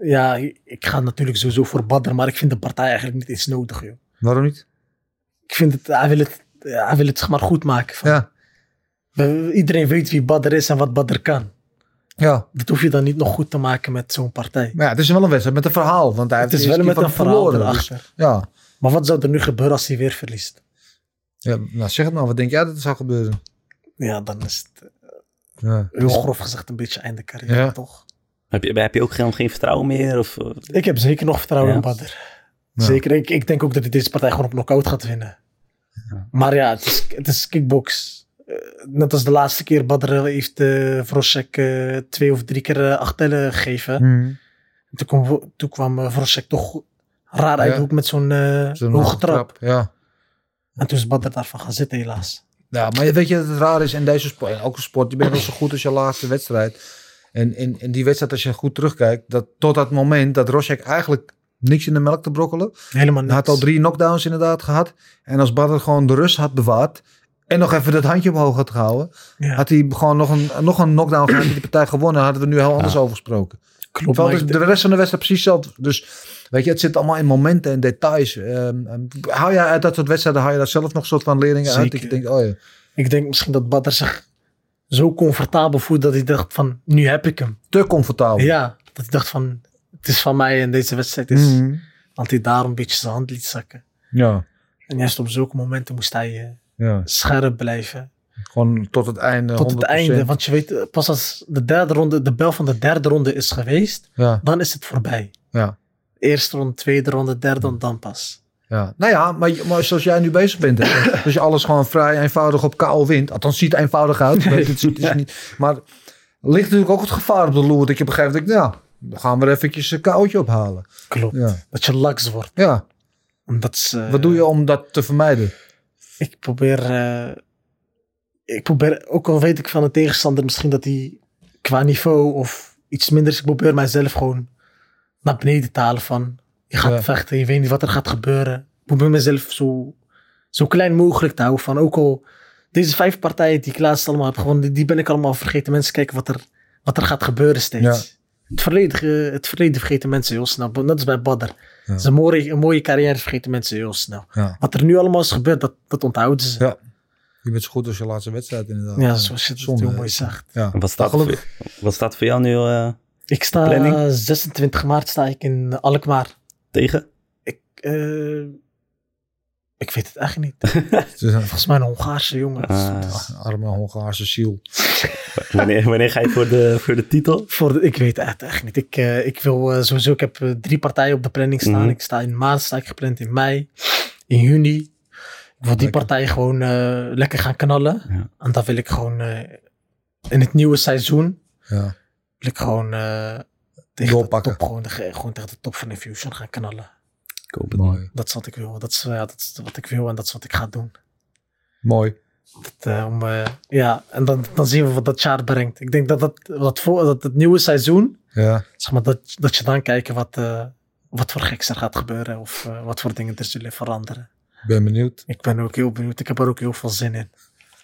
Ja, ik ga natuurlijk sowieso voor Badr, maar ik vind de partij eigenlijk niet eens nodig, joh. Waarom niet? ik vind het, hij wil het, hij wil het zeg maar goed maken. Van, Ja, we- Iedereen weet wie Badr is en wat Badr kan. ja. Dat hoef je dan niet nog goed te maken met zo'n partij. Maar ja, het is wel een wedstrijd met een verhaal. Want hij Het is wel met een verhaal verloren, dus- erachter. ja. Maar wat zou er nu gebeuren als hij weer verliest? ja, nou zeg het maar. Wat denk jij dat er zou gebeuren? Ja, dan is het eh, Ja. heel grof gezegd een beetje einde carrière, Ja. toch? Heb, je, heb je ook geen, geen vertrouwen meer? Of, eh, Ik heb zeker nog vertrouwen Ja. in Badr. Ja. Zeker. Ik, ik denk ook dat hij deze partij gewoon op knockout gaat winnen. Maar ja, het is, het is kickbox. Eh, net als de laatste keer Badr heeft uh, Vrosek eh, twee of drie keer uh, acht tellen gegeven. Mhm. Toen kwam, toen kwam Vrosek toch raar uit Ja. de hoek met zo'n uh, Zo'n hoge trap. Ja. En toen is Badr daarvan gaan zitten helaas. Ja, maar weet je dat het raar is in deze sport, in elke sport, je bent wel zo goed als je laatste wedstrijd. En in, in die wedstrijd, als je goed terugkijkt, dat tot dat moment dat Rosjek eigenlijk niks in de melk te brokkelen. Helemaal Hij niks. had al drie knockdowns inderdaad gehad. En als Badr gewoon de rust had bewaard en nog even dat handje omhoog had gehouden, Ja, had hij gewoon nog een, nog een knockdown gehad en die partij gewonnen, hadden we nu heel anders over gesproken. klopt. Dus de rest van de wedstrijd precies hetzelfde. Dus weet je, het zit allemaal in momenten en details. Ehm, hou jij uit dat soort wedstrijden, hou je daar zelf nog een soort van leringen uit? Zeker. denkt, oh ja. Ik denk misschien dat Badr zich zo comfortabel voelt dat hij dacht van, nu heb ik hem. te comfortabel. Ja, dat hij dacht van, het is van mij en deze wedstrijd is... Mhm. Dat hij daarom een beetje zijn hand liet zakken. Ja, En juist op zulke momenten moest hij eh, ja. scherp blijven. Gewoon tot het einde. Tot het 100%. einde. Want je weet, eh, pas als de derde ronde, de bel van de derde ronde is geweest, Ja, dan is het voorbij. ja, Eerste ronde, tweede ronde, derde ronde, dan pas. ja. Nou ja, maar, maar zoals jij nu bezig bent. Hè, dus je alles gewoon vrij eenvoudig op KO wint. Althans, ziet eenvoudig uit. weet je, het is, het is niet, maar ligt natuurlijk ook het gevaar op de loer. Dat je gegeven moment denkt, nou, dan gaan we er eventjes een KO'tje ophalen. Klopt. Ja. Dat je laks wordt. Ja, dat is, eh, wat doe je om dat te vermijden? Ik probeer, eh, ik probeer, ook al weet ik van de tegenstander misschien dat hij qua niveau of iets minder is, ik probeer mijzelf gewoon naar beneden te halen van, je gaat Ja. vechten, je weet niet wat er gaat gebeuren. Ik probeer mezelf zo, zo klein mogelijk te houden van, ook al deze vijf partijen die ik laatst allemaal heb gewonnen, die, die ben ik allemaal vergeten. Mensen kijken wat er, wat er gaat gebeuren steeds. Ja. Het, verleden, eh, het verleden vergeten mensen heel snel, net als bij Badr. Ja. Het is een mooie, een mooie carrière vergeten mensen heel snel. Ja. Wat er nu allemaal is gebeurd, dat, dat onthouden ze. Ja. Je bent zo goed als je laatste wedstrijd inderdaad. Ja, zoals je het heel hè. mooi zegt. Ja. wat, staat voor, wat staat voor jou nu eh, Ik sta Planning? 26 maart sta ik in Alkmaar. tegen? Ik, eh, ik weet het echt niet. Volgens mij een Hongaarse jongen. Ah, arme Hongaarse ziel. wanneer, wanneer ga je voor de, voor de titel? Voor de- ik weet het echt niet. Ik, eh, ik wil eh, sowieso, ik heb drie partijen op de planning staan. Mhm. Ik sta in maart, sta ik gepland in mei, in juni. Ik wil die partij gewoon lekker gaan knallen. Ja. En dan wil ik gewoon in het nieuwe seizoen, Ja. Wil ik gewoon eh, tegen, de top, gewoon, de- gewoon tegen de top van Infusion gaan knallen. Ik hoop het. Mooi. Dat is wat ik wil. Dat is, ja, dat is wat ik wil en dat is wat ik ga doen. Mooi. Dat, eh, om, eh, ja, en dan, dan zien we wat dat jaar brengt. Ik denk dat, dat, dat, voor, dat het nieuwe seizoen, Ja. zeg maar, dat, dat je dan kijken wat, eh, wat voor geks er gaat gebeuren. Of eh, wat voor dingen er zullen veranderen. Ben benieuwd. Ik ben ook heel benieuwd. Ik heb er ook heel veel zin in.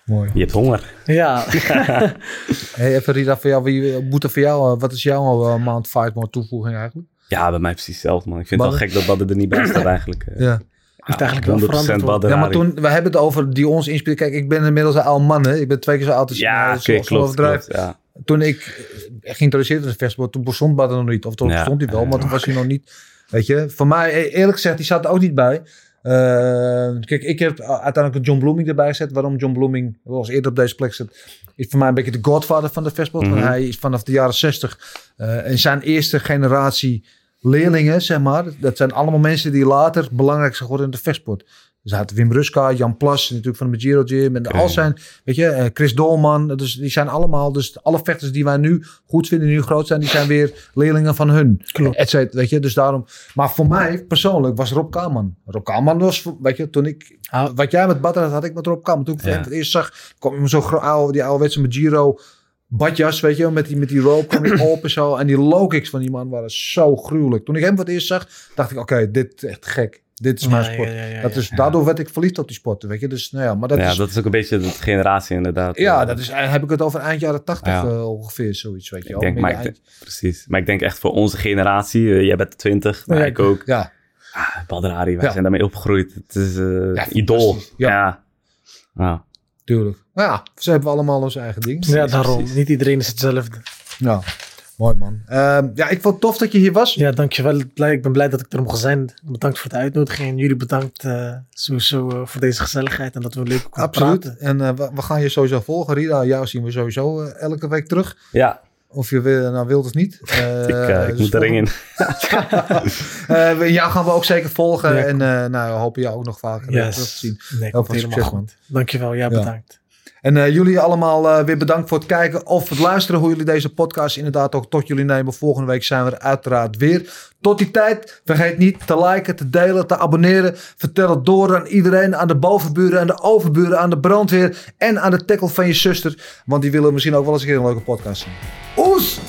Mooi. Je hebt honger. Ja, Hey, even Rita, voor jou, wie, Boete, voor jou, eh, wat is jouw eh, Mount Fight toevoeging eigenlijk? Ja, bij mij precies hetzelfde, man. Ik vind het wel gek dat Badr er niet bij staat eigenlijk. Eh, Ja. Moet eigenlijk wel 100% veranderd Ja, maar toen, we hebben het over die ons inspelen. Kijk, ik ben inmiddels een oude man, hè. Ik ben twee keer zo oud als Ja, klopt. Ja. Toen ik eh, geïnteresseerd was in het festival, toen bestond Badr nog niet. Of toen Ja. bestond hij wel, maar toen was hij nog niet. Weet je, voor mij, eh, eerlijk gezegd, die zat er ook niet bij. Eh, kijk, ik heb uiteindelijk John Blooming erbij gezet. Waarom John Blooming was eerder op deze plek zit, is voor mij een beetje de godfather van de festival. Want Mhm. hij is vanaf de jaren 60 eh in zijn eerste generatie leerlingen, zeg maar. Dat zijn allemaal mensen die later belangrijk zijn geworden in de vechtsport. Had Wim Ruska, Jan Plas, natuurlijk van de Magiro Gym. En Oké. al zijn, weet je, eh, Chris Dolman. Dus die zijn allemaal, dus alle vechters die wij nu goed vinden, nu groot zijn, die zijn weer leerlingen van hun. Klopt. Et cetera, weet je, dus daarom. Maar voor mij persoonlijk was Rob Kaman. Rob Kaman was, weet je, toen ik, Ah. wat jij met Badr had, had ik met Rob Kaman. Toen ik Ja. hem het eerst zag, kwam hem zo oude, die ouderwetse Magiro badjas, weet je, met die, met die rope kwam hij op en zo. En die low kicks van die man waren zo gruwelijk. Toen ik hem voor het eerst zag, dacht ik, oké, dit is echt gek. Dit is mijn sport. ja, ja, ja, dat ja. is, daardoor werd ik verliefd op die sporten, weet je. Dus, nou ja, maar dat ja, is... dat is ook een beetje de generatie inderdaad. ja, Eh, dat is, heb ik het over eind jaren tachtig Ja. eh, ongeveer, zoiets, weet je Ik denk, maar ik eind- precies. Maar ik denk echt voor onze generatie, eh, jij bent 20, maar Ja, ik ook. Ja, Ah, Badr Hari, wij Ja. zijn daarmee opgegroeid. Het is eh Ja, idool. Ja. Ja. Tuurlijk. Maar ja, ze hebben allemaal onze eigen ding. Ja, daarom. precies. Niet iedereen is hetzelfde. Ja, mooi man. Ehm, ja, ik vond het tof dat je hier was. Ja, dankjewel. Blij, ik ben blij dat ik er mocht zijn. Bedankt voor de uitnodiging. En jullie bedankt eh, sowieso eh, voor deze gezelligheid. En dat we leuk konden Absoluut. praten. En eh, we, we gaan je sowieso volgen. Rida, jou zien we sowieso elke week terug. ja, Of je wil, nou wilt of niet. Eh, ik, ik dus moet de ring in. Eh, jou gaan we ook zeker volgen. Ja, en eh, nou, we hopen jou ook nog vaker Yes. terug te zien. Nee, Heel veel helemaal succes, goed. Dankjewel. Ja, Ja. En eh, jullie allemaal eh, weer bedankt voor het kijken of het luisteren. Hoe jullie deze podcast inderdaad ook tot jullie nemen. Volgende week zijn we er uiteraard weer. Tot die tijd, vergeet niet te liken, te delen, te abonneren. Vertel het door aan iedereen. Aan de bovenburen, aan de overburen, aan de brandweer. En aan de tackle van je zuster. Want die willen misschien ook wel eens een keer een leuke podcast zien. Oes!